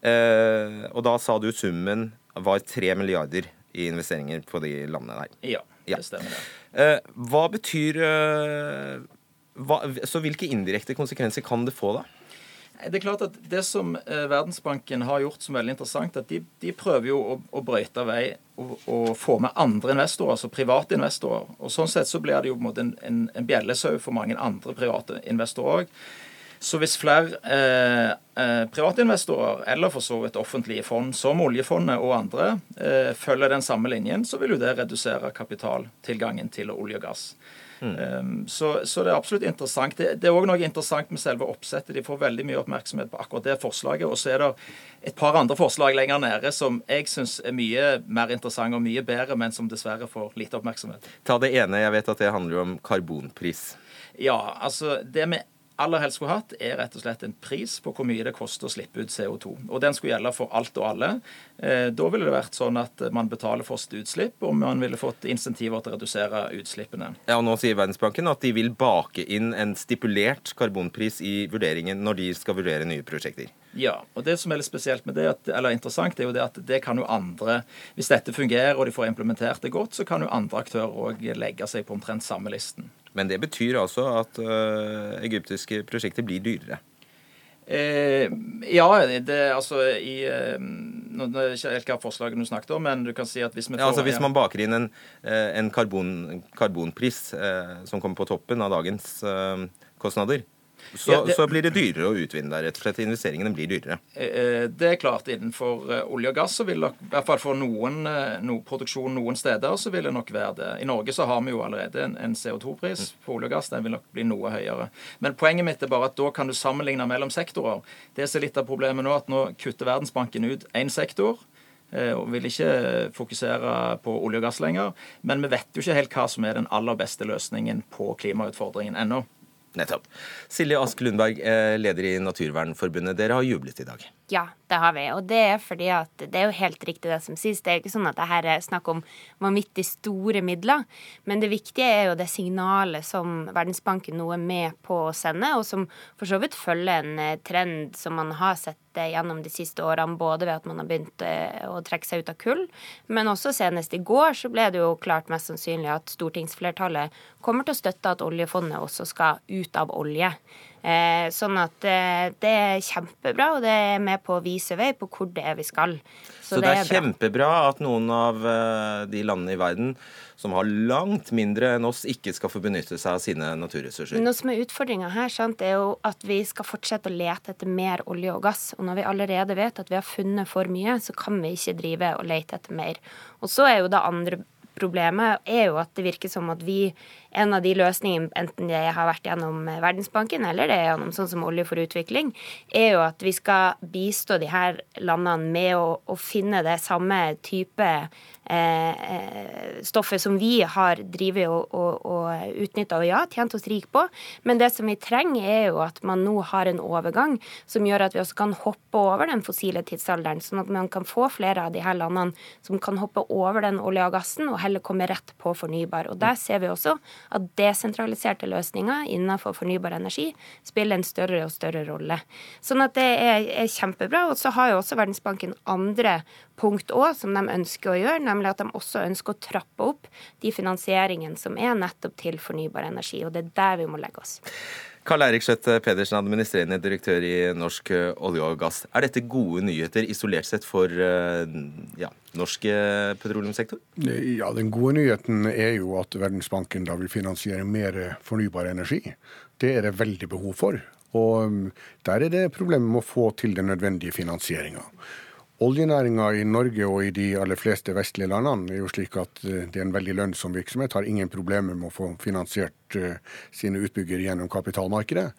Eh, og da sa du summen var 3 milliarder i investeringer på de landene der. Ja, det stemmer. Eh, hva betyr eh, hva, Så hvilke indirekte konsekvenser kan det få, da? Det er klart at det som Verdensbanken har gjort som veldig interessant, at de, de prøver jo å, å brøyte vei og, og, få med andre investorer, altså private investorer. Og Sånn sett så blir det jo på en måte en, en, en bjellesau for mange andre private investorer òg. Så hvis flere eh, eh, privatinvestorer, eller for så vidt offentlige fond, som oljefondet og andre, eh, følger den samme linjen, så vil jo det redusere kapitaltilgangen til olje og gass. Mm. Um, så, så, det er absolutt interessant. Det, det er òg noe interessant med selve oppsettet. De får veldig mye oppmerksomhet på akkurat det forslaget. Og så er det et par andre forslag lenger nede som jeg syns er mye mer interessante og mye bedre, men som dessverre får lite oppmerksomhet. Ta det ene. Jeg vet at det handler om karbonpris. Ja, altså det med aller helst skulle hatt, er rett og slett en pris på hvor mye det koster å slippe ut CO2. Og Den skulle gjelde for alt og alle. Eh, da ville det vært sånn at man betaler for utslipp, og man ville fått insentiver til å redusere utslippene. Ja, og Nå sier Verdensbanken at de vil bake inn en stipulert karbonpris i vurderingen når de skal vurdere nye prosjekter. Ja, og det som er litt spesielt med det, eller interessant, er jo det at det kan jo andre Hvis dette fungerer og de får implementert det godt, så kan jo andre aktører òg legge seg på omtrent samme listen. Men det betyr altså at uh, egyptiske prosjekter blir dyrere? Eh, ja, det altså i uh, Nå er ikke helt hva forslaget du snakket om, men du kan si at hvis vi får ja, altså Hvis man baker inn en, en karbon, karbonpris eh, som kommer på toppen av dagens kostnader, så, ja, det, så, blir det dyrere å utvinne der, rett og slett. Investeringene blir dyrere. Eh, eh, det er klart. Innenfor eh, olje og gass så vil det, i hvert fall for noen no, produksjon noen steder, så vil det nok være det. I Norge så har vi jo allerede en, en CO2-pris mm. på olje og gass. Den vil nok bli noe høyere. Men poenget mitt er bare at da kan du sammenligne mellom sektorer. Det er litt av problemet nå at nå kutter Verdensbanken ut én sektor og vil ikke fokusere på olje og gass lenger. Men vi vet jo ikke helt hva som er den aller beste løsningen på klimautfordringen ennå. Nettopp. Silje Ask Lundberg, eh, leder i Naturvernforbundet. Dere har jublet i dag. Ja, det har vi. Og det er fordi at det er jo helt riktig det som sies. Det er jo ikke sånn at det her er snakk om vanvittig store midler. Men det viktige er jo det signalet som Verdensbanken nå er med på å sende, og som for så vidt følger en eh, trend som man har sett eh, gjennom de siste årene, både ved at man har begynt eh, å trekke seg ut av kull, men også senest i går så ble det jo klart mest sannsynlig at stortingsflertallet kommer til å støtte at oljefondet også skal ut av olje. Eh, sånn at eh, det er kjempebra, og det er med på å vise vei på hvor det er vi skal. Så, Så det, det, er, kjempebra at noen av eh, de landene i verden som har langt mindre enn oss, ikke skal få benytte seg av sine naturressurser. Noe som er utfordringa her, sant, er jo at vi skal fortsette å lete etter mer olje og gass. Og når vi allerede vet at vi har funnet for mye, så kan vi ikke drive og lete etter mer. Og så er jo det andre problemet er jo at det virker som at vi en av de løsningene, enten det har vært gjennom Verdensbanken eller det er gjennom sånn som Olje for utvikling, er jo at vi skal bistå de her landene med å, å finne det samme type eh, eh stoffet som vi har drevet og, og, og og ja, tjent oss rik på. Men det som vi trenger, er jo at man nå har en overgang som gjør at vi også kan hoppe over den fossile tidsalderen, sånn at man kan få flere av de her landene som kan hoppe over den olje og gassen og heller komme rett på fornybar. Og der ser vi også at desentraliserte løsninger innenfor fornybar energi spiller en større og større rolle. Sånn at det er, er kjempebra. Og så har jo også Verdensbanken andre punkt òg som de ønsker å gjøre, nemlig at de også ønsker å trappe opp de finansieringene som er nettopp til fornybar energi. Og det er der vi må legge oss. Karl Eirik Skjøtt Pedersen, administrerende direktør i Norsk olje og gass. Er dette gode nyheter isolert sett for eh, ja, norsk petroleumssektor? Ja, Den gode nyheten er jo at Verdensbanken da vil finansiere mer fornybar energi. Det er det veldig behov for. Og um, der er det problemet med å få til den nødvendige finansieringa. Oljenæringa i Norge og i de aller fleste vestlige landene er jo slik at eh, det er en veldig lønnsom virksomhet. Har ingen problemer med å få finansiert uh, sine utbyggere gjennom kapitalmarkedet.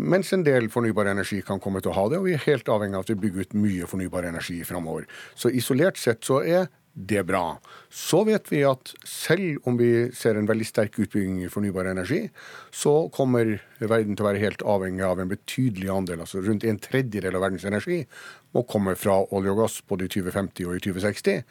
Mens en del fornybar energi kan komme til å ha det, og vi er helt avhengig av at vi bygger ut mye fornybar energi framover. Så isolert sett så er det er bra. Så vet vi at selv om vi ser en veldig sterk utbygging i fornybar energi, så kommer verden til å være helt avhengig av en betydelig andel, altså rundt en tredjedel av verdens energi, må komme fra olje og gass både i 2050 og i 2060.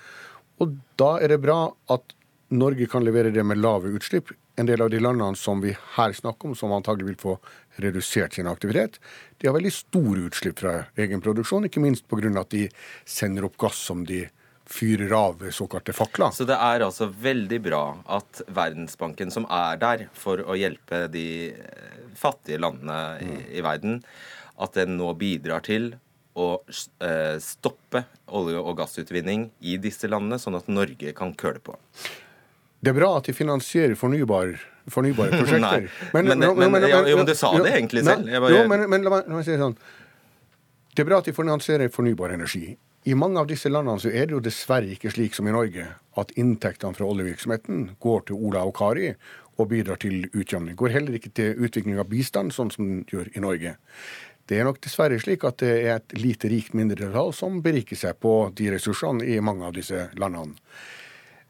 Og da er det bra at Norge kan levere det med lave utslipp. En del av de landene som vi her snakker om, som antagelig vil få redusert sin aktivitet, de har veldig store utslipp fra egen produksjon, ikke minst pga. at de sender opp gass som de fyrer av såkalte fakler. Så det er altså veldig bra at Verdensbanken, som er der for å hjelpe de eh, fattige landene i, mm. i verden, at den nå bidrar til å eh, stoppe olje- og gassutvinning i disse landene, sånn at Norge kan køle på. Det er bra at de finansierer fornybar, fornybare prosjekter. men, men, men, men, jo, men du sa det egentlig selv. Bare... Jo, men, la meg si det sånn. Det er bra at de finansierer fornybar energi. I mange av disse landene så er det jo dessverre ikke slik som i Norge, at inntektene fra oljevirksomheten går til Ola og Kari og bidrar til utjevning. Går heller ikke til utvikling av bistand, sånn som den gjør i Norge. Det er nok dessverre slik at det er et lite rikt mindretall som beriker seg på de ressursene i mange av disse landene.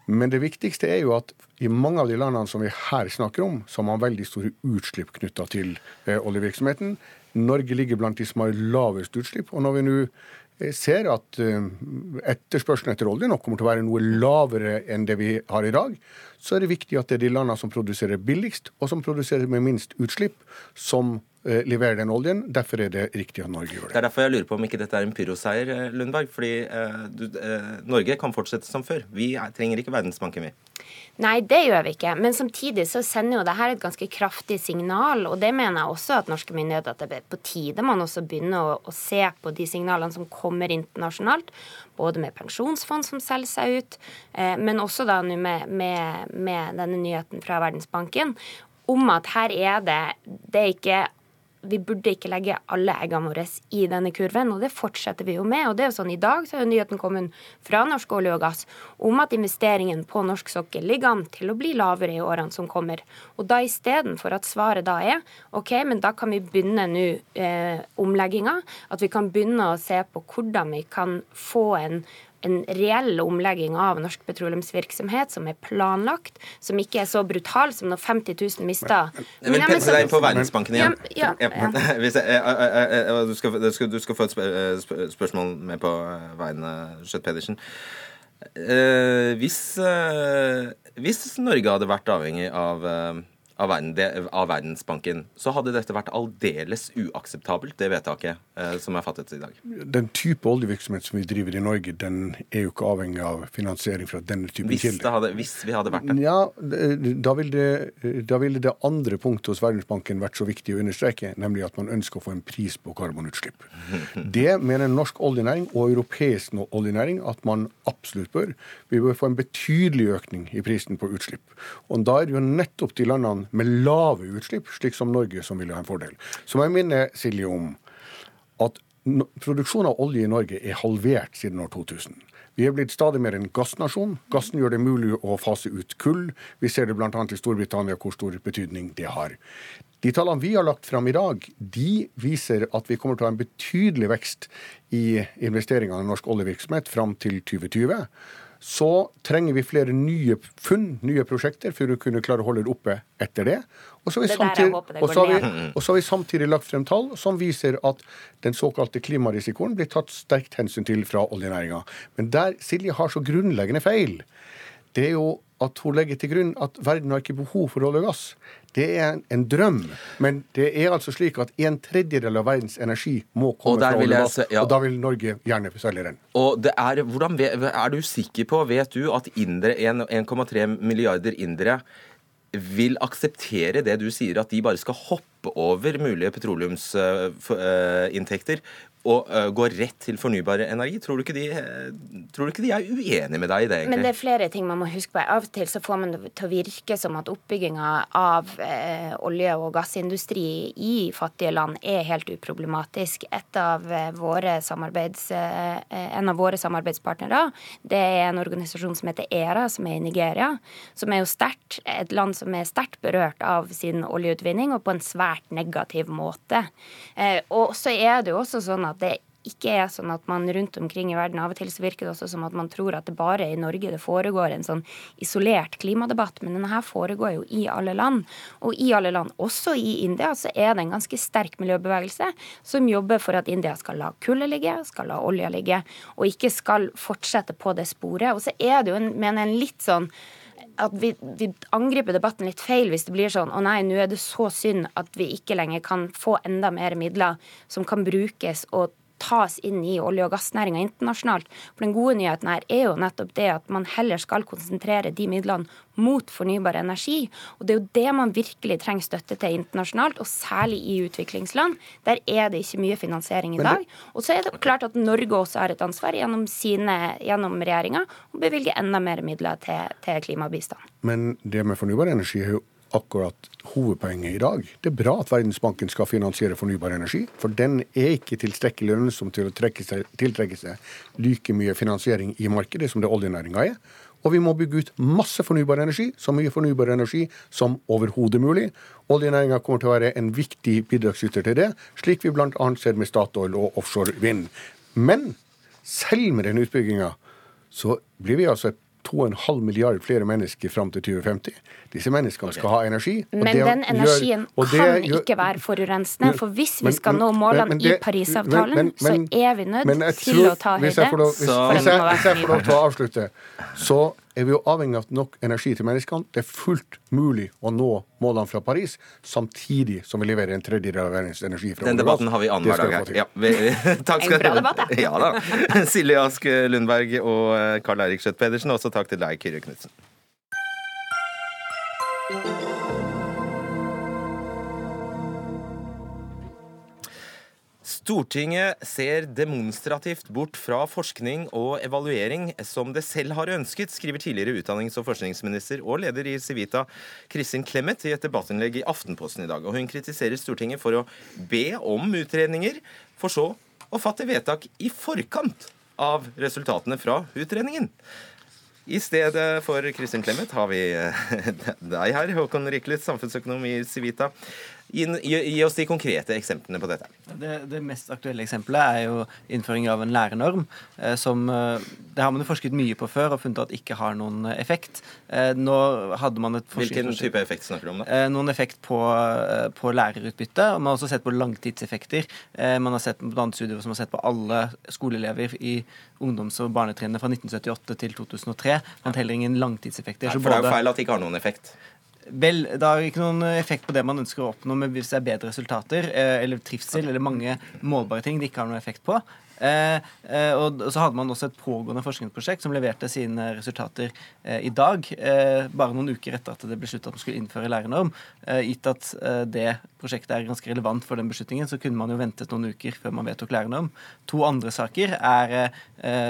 Men det viktigste er jo at i mange av de landene som vi her snakker om, så har man veldig store utslipp knytta til eh, oljevirksomheten. Norge ligger blant de som har lavest utslipp. Og når vi nå ser at eh, etterspørselen etter olje nok kommer til å være noe lavere enn det vi har i dag, så er det viktig at det er de landene som produserer billigst, og som produserer med minst utslipp, som leverer den oljen. Derfor er det riktig at Norge gjør det. Det er derfor jeg lurer på om ikke dette er en pyroseier, eh, Lundberg. Fordi eh, du, eh, Norge kan fortsette som før. Vi er, trenger ikke Verdensbanken, vi. Nei, det gjør vi ikke. Men samtidig så sender jo det her et ganske kraftig signal. Og det mener jeg også at norske myndigheter at det er på tide man også begynner å, å se på de signalene som kommer internasjonalt. Både med pensjonsfond som selger seg ut, eh, men også da nå med, med, med denne nyheten fra Verdensbanken om at her er det Det er ikke vi burde ikke legge alle eggene våre i denne kurven, og det fortsetter vi jo med. Og det er jo sånn I dag så er jo nyheten kommet fra Norsk olje og gass om at investeringen på norsk sokkel ligger an til å bli lavere i årene som kommer. Og da istedenfor at svaret da er OK, men da kan vi begynne nå eh, omlegginga, at vi kan begynne å se på hvordan vi kan få en en reell omlegging av norsk petroleumsvirksomhet som er planlagt, som ikke er så brutal som når 50 000 mista Jeg vil pense deg på Verdensbanken igjen. Ja, ja, ja. Du, skal, du, skal, få et spørsmål med på vegne Skjøtt Pedersen. Eh, hvis, eh, hvis Norge hadde vært avhengig av eh, av, verden, av, Verdensbanken, så hadde dette vært aldeles uakseptabelt, det vedtaket eh, som er fattet i dag. Den type oljevirksomhet som vi driver i Norge, den er jo ikke avhengig av finansiering fra denne typen hvis kilder. Hvis vi hadde vært der? Ja, da ville, det, da ville det andre punktet hos Verdensbanken vært så viktig å understreke, nemlig at man ønsker å få en pris på karbonutslipp. Det mener norsk oljenæring og europeisk oljenæring at man absolutt bør. Vi bør få en betydelig økning i prisen på utslipp. Og da er det jo nettopp de landene med lave utslipp, slik som Norge, som vil ha en fordel. Så må jeg minne Silje om at produksjonen av olje i Norge er halvert siden år 2000. Vi er blitt stadig mer en gassnasjon. Gassen gjør det mulig å fase ut kull. Vi ser det bl.a. i Storbritannia hvor stor betydning det har. De tallene vi har lagt fram i dag, de viser at vi kommer til å ha en betydelig vekst i investeringene i norsk oljevirksomhet fram til 2020 så trenger vi flere nye funn, nye prosjekter, for å kunne klare å holde det oppe etter det. Og så, samtidig, og, så vi, og så har vi samtidig lagt frem tall som viser at den såkalte klimarisikoen blir tatt sterkt hensyn til fra oljenæringa. Men der Silje har så grunnleggende feil, det er jo at hun legger til grunn at verden har ikke behov for olje og gass. Det er en, en, drøm, men det er altså slik at en tredjedel av verdens energi må komme fra olje og gass, ja. og da vil Norge gjerne selge den. Og det er, hvordan, er du sikker på, vet du, at 1,3 milliarder indere vil akseptere det du sier, at de bare skal hoppe over mulige petroleumsinntekter og uh, gå rett til fornybar energi. Tror du, ikke de, tror du ikke de er uenige med deg i det? egentlig? Men det er flere ting man må huske på. Av og til så får man det til å virke som at oppbygginga av uh, olje- og gassindustri i fattige land er helt uproblematisk. Et av eh, våre samarbeids, eh, en av våre samarbeidspartnere det er en organisasjon som heter ERA, som er i Nigeria. Som er jo sterkt, et land som er sterkt berørt av sin oljeutvinning, og på en svært negativ måte. Eh, og så er det jo også sånn at det ikke er sånn at man rundt omkring i verden Av og til så virker det også som at man tror at det bare er i Norge det foregår en sånn isolert klimadebatt, men denne her foregår jo i alle land. Og i alle land, også i India, så er det en ganske sterk miljøbevegelse som jobber for at India skal la kullet ligge, skal la olja ligge, og ikke skal fortsette på det sporet. Og så er det jo, en, mener en litt sånn at vi, vi, angriper debatten litt feil hvis det blir sånn å nei, nå er det så synd at vi ikke lenger kan få enda mer midler som kan brukes og tas inn i olje- og gassnæringa internasjonalt. For Den gode nyheten her er jo nettopp det at man heller skal konsentrere de midlene mot fornybar energi. Og Det er jo det man virkelig trenger støtte til internasjonalt, og særlig i utviklingsland. Der er det ikke mye finansiering i dag. Og så er det klart at Norge også har et ansvar gjennom, sine, gjennom regjeringa å bevilge enda mer midler til, til klimabistand. Men det med fornybar energi er jo akkurat hovedpoenget i dag. Det er bra at Verdensbanken skal finansiere fornybar energi, for den er ikke tilstrekkelig lønnsom til å seg, tiltrekke seg like mye finansiering i markedet som det oljenæringa er. Og vi må bygge ut masse fornybar energi, så mye fornybar energi som overhodet mulig. Oljenæringa kommer til å være en viktig bidragsyter til det, slik vi bl.a. ser med Statoil og offshore vind. Men selv med den utbygginga så blir vi altså et 2,5 milliard flere mennesker fram til 2050. Disse menneskene skal ha energi. Men den energien gjør, kan gjør, ikke være forurensende. For hvis vi skal nå målene det, i Parisavtalen, så er vi nødt til å ta høyde. Hvis jeg får lov til å avslutte, så er vi jo avhengig av nok energi til menneskene. Det er fullt mulig å nå målene fra Paris, samtidig som vi leverer en tredjedel av verdens energi fra Den debatten har vi annenhver dag her. Ja, vi, takk skal En bra debatt, ja. ja da. Silje Ask Lundberg og eh, Karl Eirik Skjøtt Pedersen, også takk til deg, Kyrre Knutsen. Stortinget ser demonstrativt bort fra forskning og evaluering som det selv har ønsket, skriver tidligere utdannings- og forskningsminister og leder i Civita Kristin Clemet i et debattinnlegg i Aftenposten i dag. Og Hun kritiserer Stortinget for å be om utredninger, for så å fatte vedtak i forkant av resultatene fra utredningen. I stedet for Kristin Clemet har vi deg her, Håkon Riklet, samfunnsøkonom i Civita. Gi, gi, oss de konkrete eksemplene på dette. Det, det, mest aktuelle eksempelet er jo innføring av en lærernorm. Eh, som, eh, det har man jo forsket mye på før og funnet at ikke har noen effekt. Eh, nå hadde man et Hvilken type effekt snakker du om? da? Noen effekt på, på lærerutbytte. og Man har også sett på langtidseffekter. Man har sett på studier som har sett på alle skoleelever i ungdoms- og barnetrinnet fra 1978 til 2003. Man heller ingen langtidseffekter. Nei, for det er jo feil at det ikke har noen effekt. Vel, det har ikke noen effekt på det man ønsker å oppnå med hvis det er bedre resultater eh, eller trivsel eller mange målbare ting det ikke har noen effekt på. Eh, eh, og så hadde man også et pågående forskningsprosjekt som leverte sine resultater eh, i dag, bare noen uker etter at det ble besluttet at man skulle innføre lærernorm. Gitt at det prosjektet er ganske relevant for den beslutningen, så kunne man jo ventet noen uker før man vedtok lærernorm. To andre saker er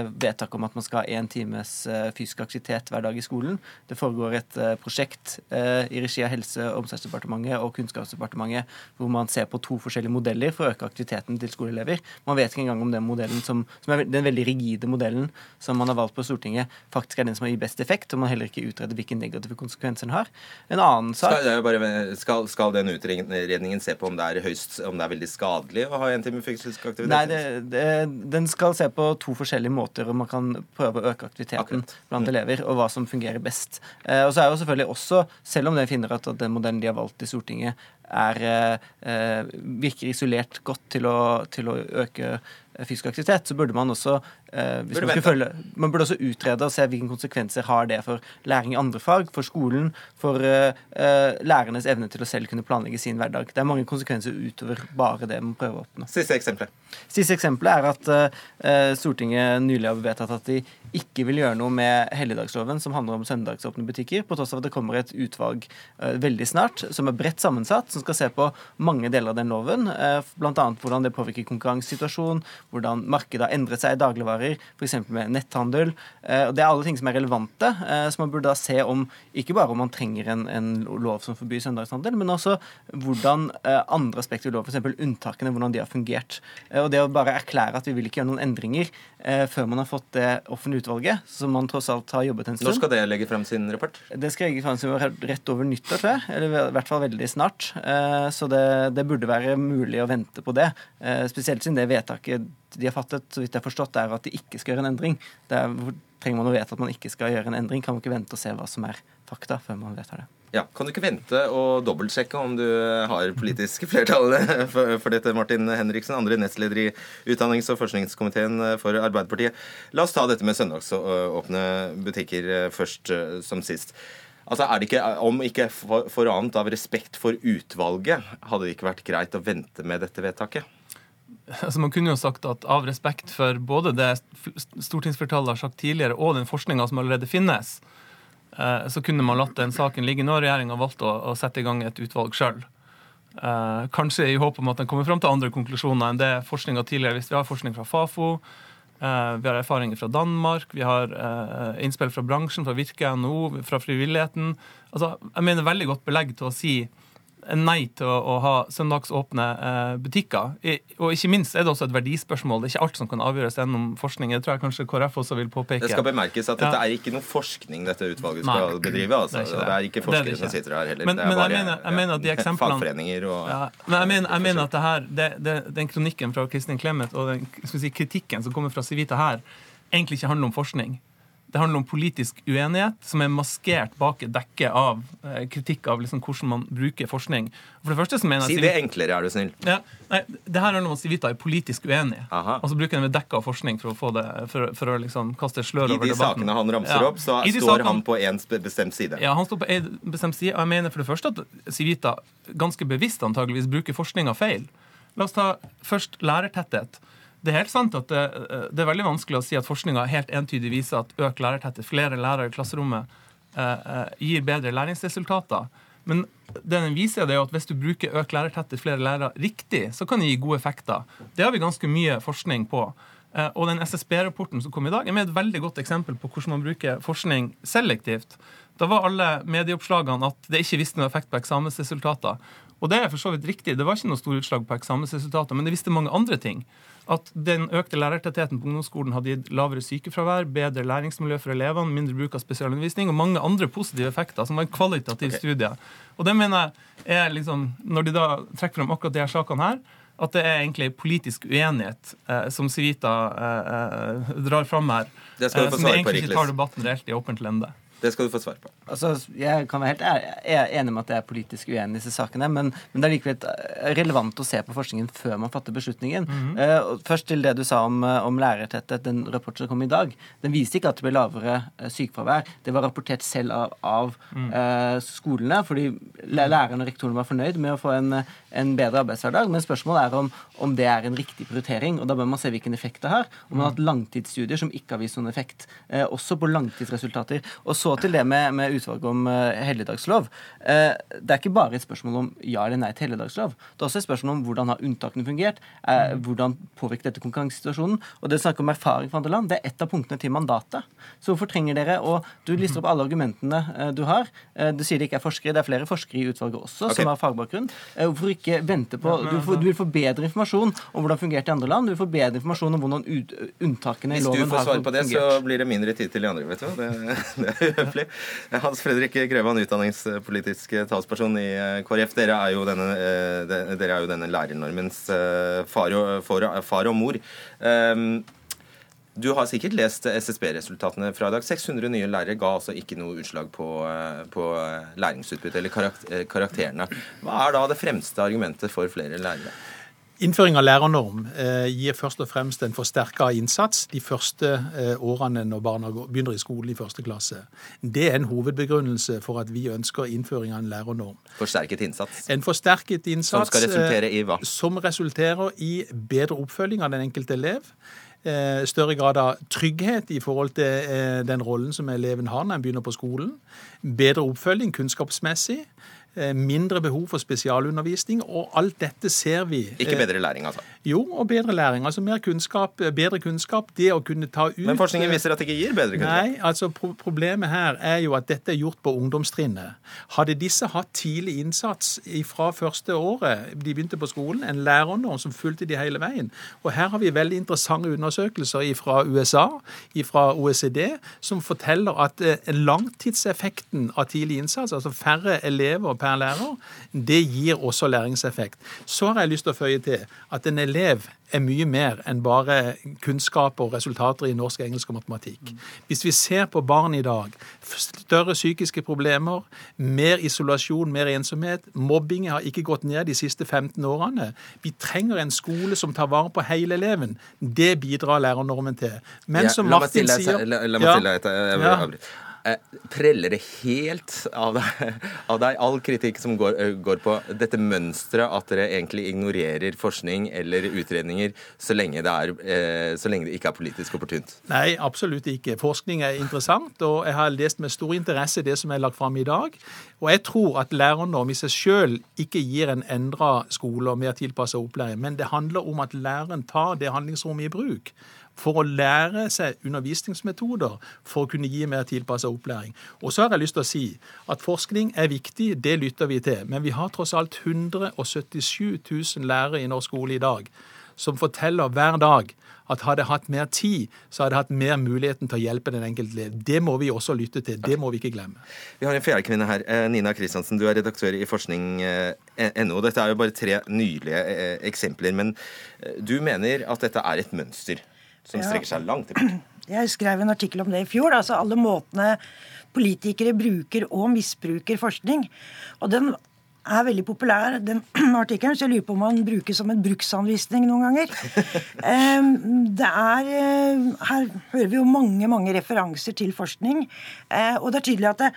vedtak om at man skal ha én times fysisk aktivitet hver dag i skolen. Det foregår et prosjekt i regi av Helse- og omsorgsdepartementet og Kunnskapsdepartementet hvor man ser på to forskjellige modeller for å øke aktiviteten til skoleelever. Man vet ikke engang om den modellen modellen som, som, er den veldig rigide modellen som man har valgt på Stortinget, faktisk er den som har gitt best effekt, og man heller ikke utreder hvilke negative konsekvenser den har. En annen sak skal, bare, skal, skal, den utredningen se på om det høyst, om det er veldig skadelig å ha en time fysisk aktivitet? Nei, det, det, den skal se på to forskjellige måter og man kan prøve å øke aktiviteten Akkurat. blant mm. elever, og hva som fungerer best. Eh, og så er jo selvfølgelig også, selv om de finner at den modellen de har valgt i Stortinget, er, eh, virker isolert godt til å, til å øke fysisk aktivitet, så burde man også eh, burde man, følge, man, burde også utrede og se hvilke konsekvenser har det for læring i andre fag, for skolen, for eh, eh, lærernes evne til å selv kunne planlegge sin hverdag. Det er mange konsekvenser utover bare det man prøver å oppnå. Siste eksempelet. Siste eksempelet er at eh, Stortinget nylig har vedtatt at de ikke vil gjøre noe med helligdagsloven, som handler om søndagsåpne butikker, på tross av at det kommer et utvalg uh, veldig snart som er bredt sammensatt, som skal se på mange deler av den loven, uh, bl.a. hvordan det påvirker konkurransesituasjonen, hvordan markedet har endret seg i vikarier, f.eks. med netthandel. Eh, og Det er alle ting som er relevante, eh, så man burde da se om ikke bare om man trenger en, en lov som forbyr søndagshandel, men også hvordan eh, andre aspekter ved lov, f.eks. unntakene, hvordan de har fungert. Og det å bare erklære at vi vil ikke gjøre noen endringer før man har fått det offentlige utvalget, som man tross alt har jobbet en stund. Når skal det legge frem sin rapport? Det skal legge frem sin rett over nyttår, tror jeg. Eller i hvert fall veldig snart. Eh, så det, det burde være mulig å vente på det. Spesielt siden det vedtaket de har fattet, så vidt jeg har forstått, er at de ikke skal gjøre en endring. Er, trenger man å vite at man ikke skal gjøre en endring? Kan man ikke vente og se hva som er fakta, før man vedtar det? Ja, Kan du ikke vente og dobbeltsjekke om du har politisk flertall for, dette, Martin Henriksen, andre nestleder i utdannings- og forskningskomiteen for Arbeiderpartiet. La oss ta dette med søndagsåpne butikker eh, først som sist. Altså, er det ikke, Om ikke for annet av respekt for utvalget, hadde det ikke vært greit å vente med dette vedtaket? Altså, man kunne jo sagt at Av respekt for både det stortingsflertallet har sagt tidligere, og den forskninga som allerede finnes, eh, så kunne man latt den saken ligge. Nå har regjeringa valgt å, å, sette i gang et utvalg sjøl. Eh, kanskje i håp om at den kommer fram til andre konklusjoner enn det forskninga tidligere hvis Vi har forskning fra Fafo, Eh, vi har erfaringer fra Danmark, vi har innspill fra bransjen, fra Virke NHO, fra frivilligheten. Altså, jeg mener veldig godt belegg til å si nei til å, å ha søndagsåpne eh, butikker. I, og ikke minst er det også et verdispørsmål. Det er ikke alt som kan avgjøres gjennom forskning. Det tror jeg kanskje KrF også vil påpeke. Det skal bemerkes at dette er ikke noe forskning dette utvalget skal nei, bedrive. Altså. Det, er det. det, er ikke forskere ikke. som sitter her heller. Men, det er men bare jeg mener, jeg mener at de eksemplene, fagforeninger og ja, Men jeg mener, jeg mener at det her, det, den kronikken fra Kristin Clemet og den si, kritikken som kommer fra Civita her, egentlig ikke handler om forskning. Det handler om politisk uenighet som er maskert bak et dekke av eh, kritikk av liksom hvordan man bruker forskning. For det første så mener jeg... Si det enklere, er du snill. Ja, nei, det her handler om at Civita er politisk uenig. Og så bruker den et dekke av forskning for å få det, for, for å liksom kaste slør over debatten. I de sakene han ramser ja. opp, så står sakene, han på en bestemt side. Ja, han står på en bestemt side. Og jeg mener for det første at Civita ganske bevisst antageligvis bruker forskninga feil. La oss ta først lærertetthet. Det er helt sant at det, det, er veldig vanskelig å si at forskninga helt entydig viser at økt lærertetthet, flere lærere i klasserommet, eh, eh, gir bedre læringsresultater. Men det den viser, det er at hvis du bruker økt lærertetthet, flere lærere riktig, så kan det gi gode effekter. Det har vi ganske mye forskning på. Eh, og den SSB-rapporten som kom i dag, er med et veldig godt eksempel på hvordan man bruker forskning selektivt. Da var alle medieoppslagene at det ikke visste noe effekt på eksamensresultater. Og det er for så vidt riktig. Det var ikke noe store utslag på eksamensresultater, men det visste mange andre ting at den økte lærertettheten på ungdomsskolen hadde gitt lavere sykefravær, bedre læringsmiljø for elevene, mindre bruk av spesialundervisning og mange andre positive effekter, som var en kvalitativ okay. studie. Og det mener jeg er liksom, Når de da trekker frem akkurat de her sakene her, at det er egentlig politisk uenighet eh, som Civita eh, eh, drar fram her. Det skal du få svar på, Som egentlig ikke tar debatten reelt i åpent lende. Det skal du få svar på. Altså, jeg kan være helt enig med at jeg er politisk uenig i disse sakene, men, men, det er likevel eh, relevant å se på forskningen før man fatter beslutningen. Mm -hmm. uh, først til det du sa om, eh, om lærertetthet. Den rapporten som kom i dag, den viste ikke at det ble lavere uh, sykefravær. Det var rapportert selv av, av mm. uh, skolene, fordi lærerne og rektorene var fornøyd med å få en, en bedre arbeidshverdag. Men spørsmålet er om, om, det er en riktig prioritering, og da bør man se hvilken effekt det har. Om man har hatt langtidsstudier som ikke har vist noen effekt, også på langtidsresultater. Og så så til det med, med utvalget om uh, helligdagslov. Uh, det er ikke bare et spørsmål om ja eller nei til helligdagslov. Det er også et spørsmål om hvordan har unntakene fungert. Uh, hvordan påvirker dette konkurransesituasjonen? Og det å snakke om erfaring fra andre land, det er ett av punktene til mandatet. Så hvorfor trenger dere å Du lister opp alle argumentene du har. du sier det ikke er forskere. Det er flere forskere i utvalget også okay. som har fagbakgrunn. hvorfor ikke vente på du, får, du, vil få bedre informasjon om hvordan det fungerte i andre land. Du vil få bedre informasjon om hvordan unntakene i loven har fungert. Hvis du får svar på det, så blir det mindre tid til de andre. vet du. Det, det høflig. Hans Fredrik Grøvan, utdanningspolitisk talsperson i eh, KrF. Dere er jo denne, eh, dere er jo denne lærernormens eh, far og, far og mor. Ehm, du har sikkert lest SSB-resultatene fra i dag. 600 nye lærere ga altså ikke noe utslag på, på læringsutbyttet eller karakterene. Hva er da det fremste argumentet for flere lærere? Innføring av lærernorm eh, gir først og fremst en forsterka innsats de første eh, årene når barna begynner i skolen i første klasse. Det er en hovedbegrunnelse for at vi ønsker innføring av en lærernorm. Forsterket innsats? En forsterket innsats Som skal resultere i hva? Eh, som resulterer i bedre oppfølging av den enkelte elev. Større grad av trygghet i forhold til den rollen som eleven har når han begynner på skolen. Bedre oppfølging kunnskapsmessig. Eh, mindre behov for spesialundervisning, og alt dette ser vi. Ikke eh, bedre læring, altså. Jo, og bedre læring. Altså mer kunnskap, eh, bedre kunnskap. Det å kunne ta ut Men forskningen viser at det ikke gir bedre kunnskap. Nei, altså pro problemet her er jo at dette er gjort på ungdomstrinnet. Hadde disse hatt tidlig innsats fra første året de begynte på skolen, en lærernorm som fulgte de hele veien. Og her har vi veldig interessante undersøkelser fra USA, fra OECD, som forteller at langtidseffekten av tidlig innsats, altså færre elever per lærer, det gir også læringseffekt. Så har jeg lyst til å føye til at en elev er mye mer enn bare kunnskap og resultater i norsk, engelsk og matematikk. Hvis vi ser på barn i dag, større psykiske problemer, mer isolasjon, mer ensomhet, mobbing har ikke gått ned de siste 15 årene. Vi trenger en skole som tar vare på hele eleven. Det bidrar lærernormen til. Men som Martin sier La, meg stille deg et preller det helt av deg, av deg, all kritikk som går, eh, går på dette mønsteret at dere egentlig ignorerer forskning eller utredninger så lenge, er, eh, så lenge det ikke er politisk opportunt? Nei, absolutt ikke. Forskning er interessant, og jeg har lest med stor interesse det som er lagt fram i dag. Og jeg tror at lærernorm i seg sjøl ikke gir en endra skole og mer tilpassa opplæring, men det handler om at læreren tar det handlingsrommet i bruk for å lære seg undervisningsmetoder for å kunne gi mer tilpassa opplæring. Og så har jeg lyst til å si at forskning er viktig, det lytter vi til. Men vi har tross alt 177 000 lærere i norsk skole i dag som forteller hver dag at hadde jeg hatt mer tid, så hadde jeg hatt mer muligheten til å hjelpe den enkelte elev. Det må vi også lytte til. Det må vi ikke glemme. Vi har en fjerde kvinne her. Eh, Nina Kristiansen, du er redaktør i forskning.no. Dette er jo bare tre nylige eh, eksempler, men eh, du mener at dette er et mønster? Som strekker seg langt tilbake. Jeg skrev en artikkel om det i fjor. altså Alle måtene politikere bruker og misbruker forskning. Og den er veldig populær, den artikkelen, så jeg lurer på om han bruker som en bruksanvisning noen ganger. det er, eh, Her hører vi jo mange mange referanser til forskning. Eh, og det er tydelig at det,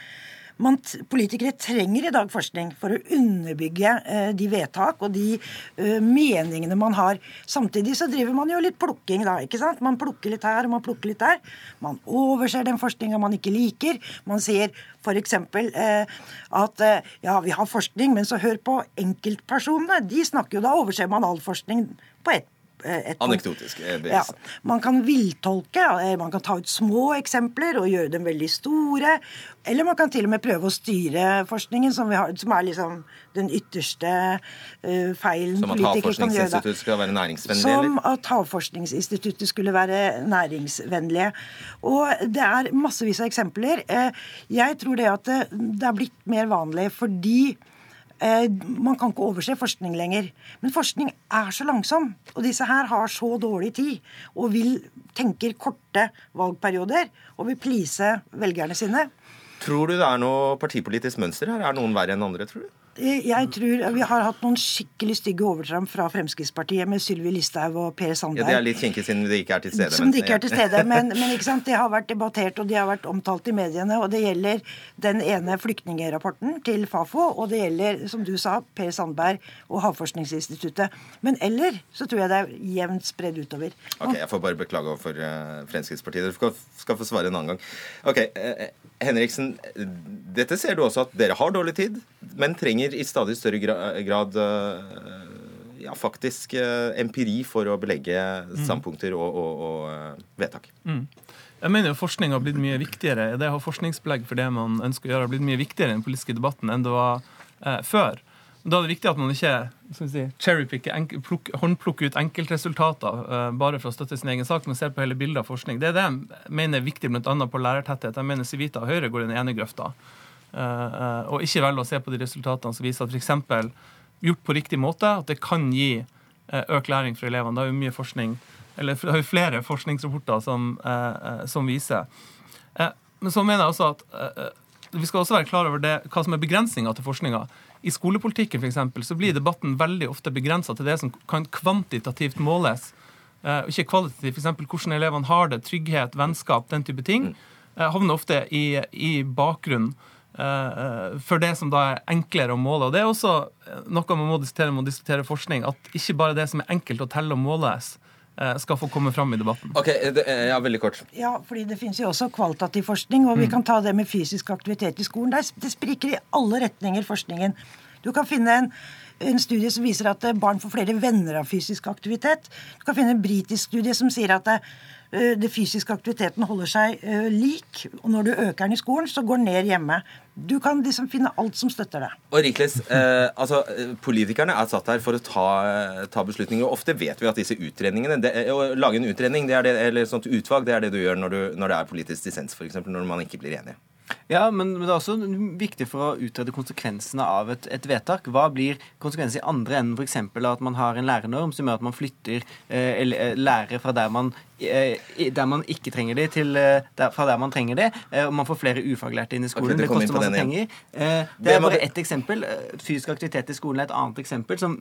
man, politikere trenger i dag forskning for å underbygge eh, de vedtak og de eh, meningene man har. Samtidig så driver man jo litt plukking, da. ikke sant? Man plukker litt her og man plukker litt der. Man overser den forskninga man ikke liker. Man sier f.eks. Eh, at eh, ja, vi har forskning, men så hør på enkeltpersonene. De snakker jo, Da overser man all forskning på ett Eh, Anekdotisk. Ja, man kan villtolke. Eh, man kan ta ut små eksempler og gjøre dem veldig store. Eller man kan til og med prøve å styre forskningen, som, har, som er liksom den ytterste uh, feilen Som at Havforskningsinstituttet skal være næringsvennlig? Som at Havforskningsinstituttet skulle være næringsvennlige. Og det er massevis av eksempler. Jeg tror det at det er blitt mer vanlig fordi Eh, man kan ikke overse forskning lenger. Men forskning er så langsom. Og disse her har så dårlig tid og vil tenker korte valgperioder og vil please velgerne sine. Tror du det er noe partipolitisk mønster her? Er noen verre enn andre, tror du? Eh, jeg tror Vi har hatt noen skikkelig stygge overtramp fra Fremskrittspartiet med Sylvi Listhaug og Per Sandberg. Ja, Det er litt kinkig siden de ikke er til stede. Som de ikke er til stede, men, men ikke sant? det har vært debattert og de har vært omtalt i mediene. og Det gjelder den ene flyktningrapporten til Fafo, og det gjelder, som du sa, Per Sandberg og Havforskningsinstituttet. Men eller så tror jeg det er jevnt spredd utover. Ok, Jeg får bare beklage overfor uh, Fremskrittspartiet. Dere skal, skal, få svare en annen gang. Ok, uh, Henriksen, dette ser du også at dere har dårlig tid, men trenger i stadig større grad eh, ja, faktisk eh, empiri for å belegge mm. standpunkter og, og, og eh, vedtak. Mm. Jeg mener jo Forskning har blitt mye viktigere. Det å ha forskningsbelegg for det man ønsker å gjøre, har blitt mye viktigere i den politiske debatten enn det var eh, før. Da er det viktig at man ikke si, håndplukker ut enkeltresultater uh, bare for å støtte sin egen sak, men ser på hele bildet av forskning. Det er det jeg mener er viktig bl.a. på lærertetthet. Jeg mener Civita og Høyre går i den ene grøfta. Uh, uh, og ikke velger å se på de resultatene som viser at f.eks. gjort på riktig måte, at det kan gi økt læring for elevene. Det er jo mye forskning, eller det er jo flere forskningsrapporter som, som viser. men så mener jeg også at vi skal også være klar over det, hva som er begrensninga til forskninga. I skolepolitikken for eksempel, så blir debatten veldig ofte begrensa til det som kan kvantitativt måles, uh, ikke kvalitativt. F.eks. hvordan elevene har det, trygghet, vennskap, den type ting, uh, havner ofte i, i bakgrunnen. Uh, for det som da er enklere å måle. Og Det er også noe man må diskutere, må diskutere forskning. At ikke bare det som er enkelt å telle og måles, eh, skal få komme fram i debatten. Ok, det, eh, ja, veldig kort. Ja, fordi det finnes jo også kvalitativ forskning, og vi kan ta det med fysisk aktivitet i skolen. Det spriker i alle retninger, forskningen. Du kan finne en, en studie som viser at eh, barn får flere venner av fysisk aktivitet. Du kan finne en britisk studie som sier at det, eh, det fysiske aktiviteten holder seg eh, lik, og når du øker den i skolen, så går den ned hjemme. Du kan liksom finne alt som støtter det. Og Rikles, eh, altså, eh, Politikerne er satt her for å ta, eh, ta beslutninger. og Ofte vet vi at disse utredningene det, Å lage en utredning det det, eller et sånt utvalg, det er det du gjør når, du, når det er politisk dissens, f.eks. når man ikke blir enig. Ja, men det er også viktig for å utrede konsekvensene av et, et vedtak. Hva blir konsekvenser i andre enden, f.eks. at man har en lærernorm som gjør at man flytter eh, eh, lærere fra der man, eh, der man ikke trenger de, til eh, der, fra der man trenger de, eh, og man får flere ufaglærte inn i skolen. Okay, det koster masse penger. Eh, Det er bare ett eksempel. Fysisk aktivitet i skolen er et annet eksempel. som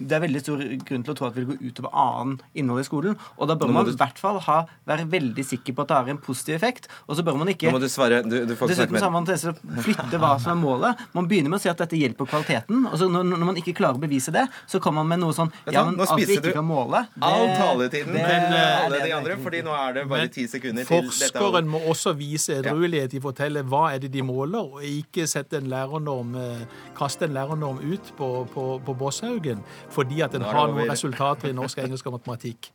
det er veldig stor grunn til å tro at det vil gå utover annen innhold i skolen. Og da bør man i hvert fall ha, være veldig sikker på at det har en positiv effekt. Og så bør man ikke Nå må du svare. Du, du Dessuten har man tendens til å flytte hva som er målet. Man begynner med å si at dette hjelper kvaliteten. og så når, når man ikke klarer å bevise det, så kommer man med noe sånn Ja, men at vi ikke kan måle det- All taletiden det- til alle de andre, fordi nå er det bare ti sekunder til dette. Forskeren må også vise edruelighet i å fortelle hva er det de måler, og ikke sette en lærernorm, eh, kaste en lærernorm ut på, på, på Båshaugen fordi at den har noen resultater i norsk, engelsk og matematikk.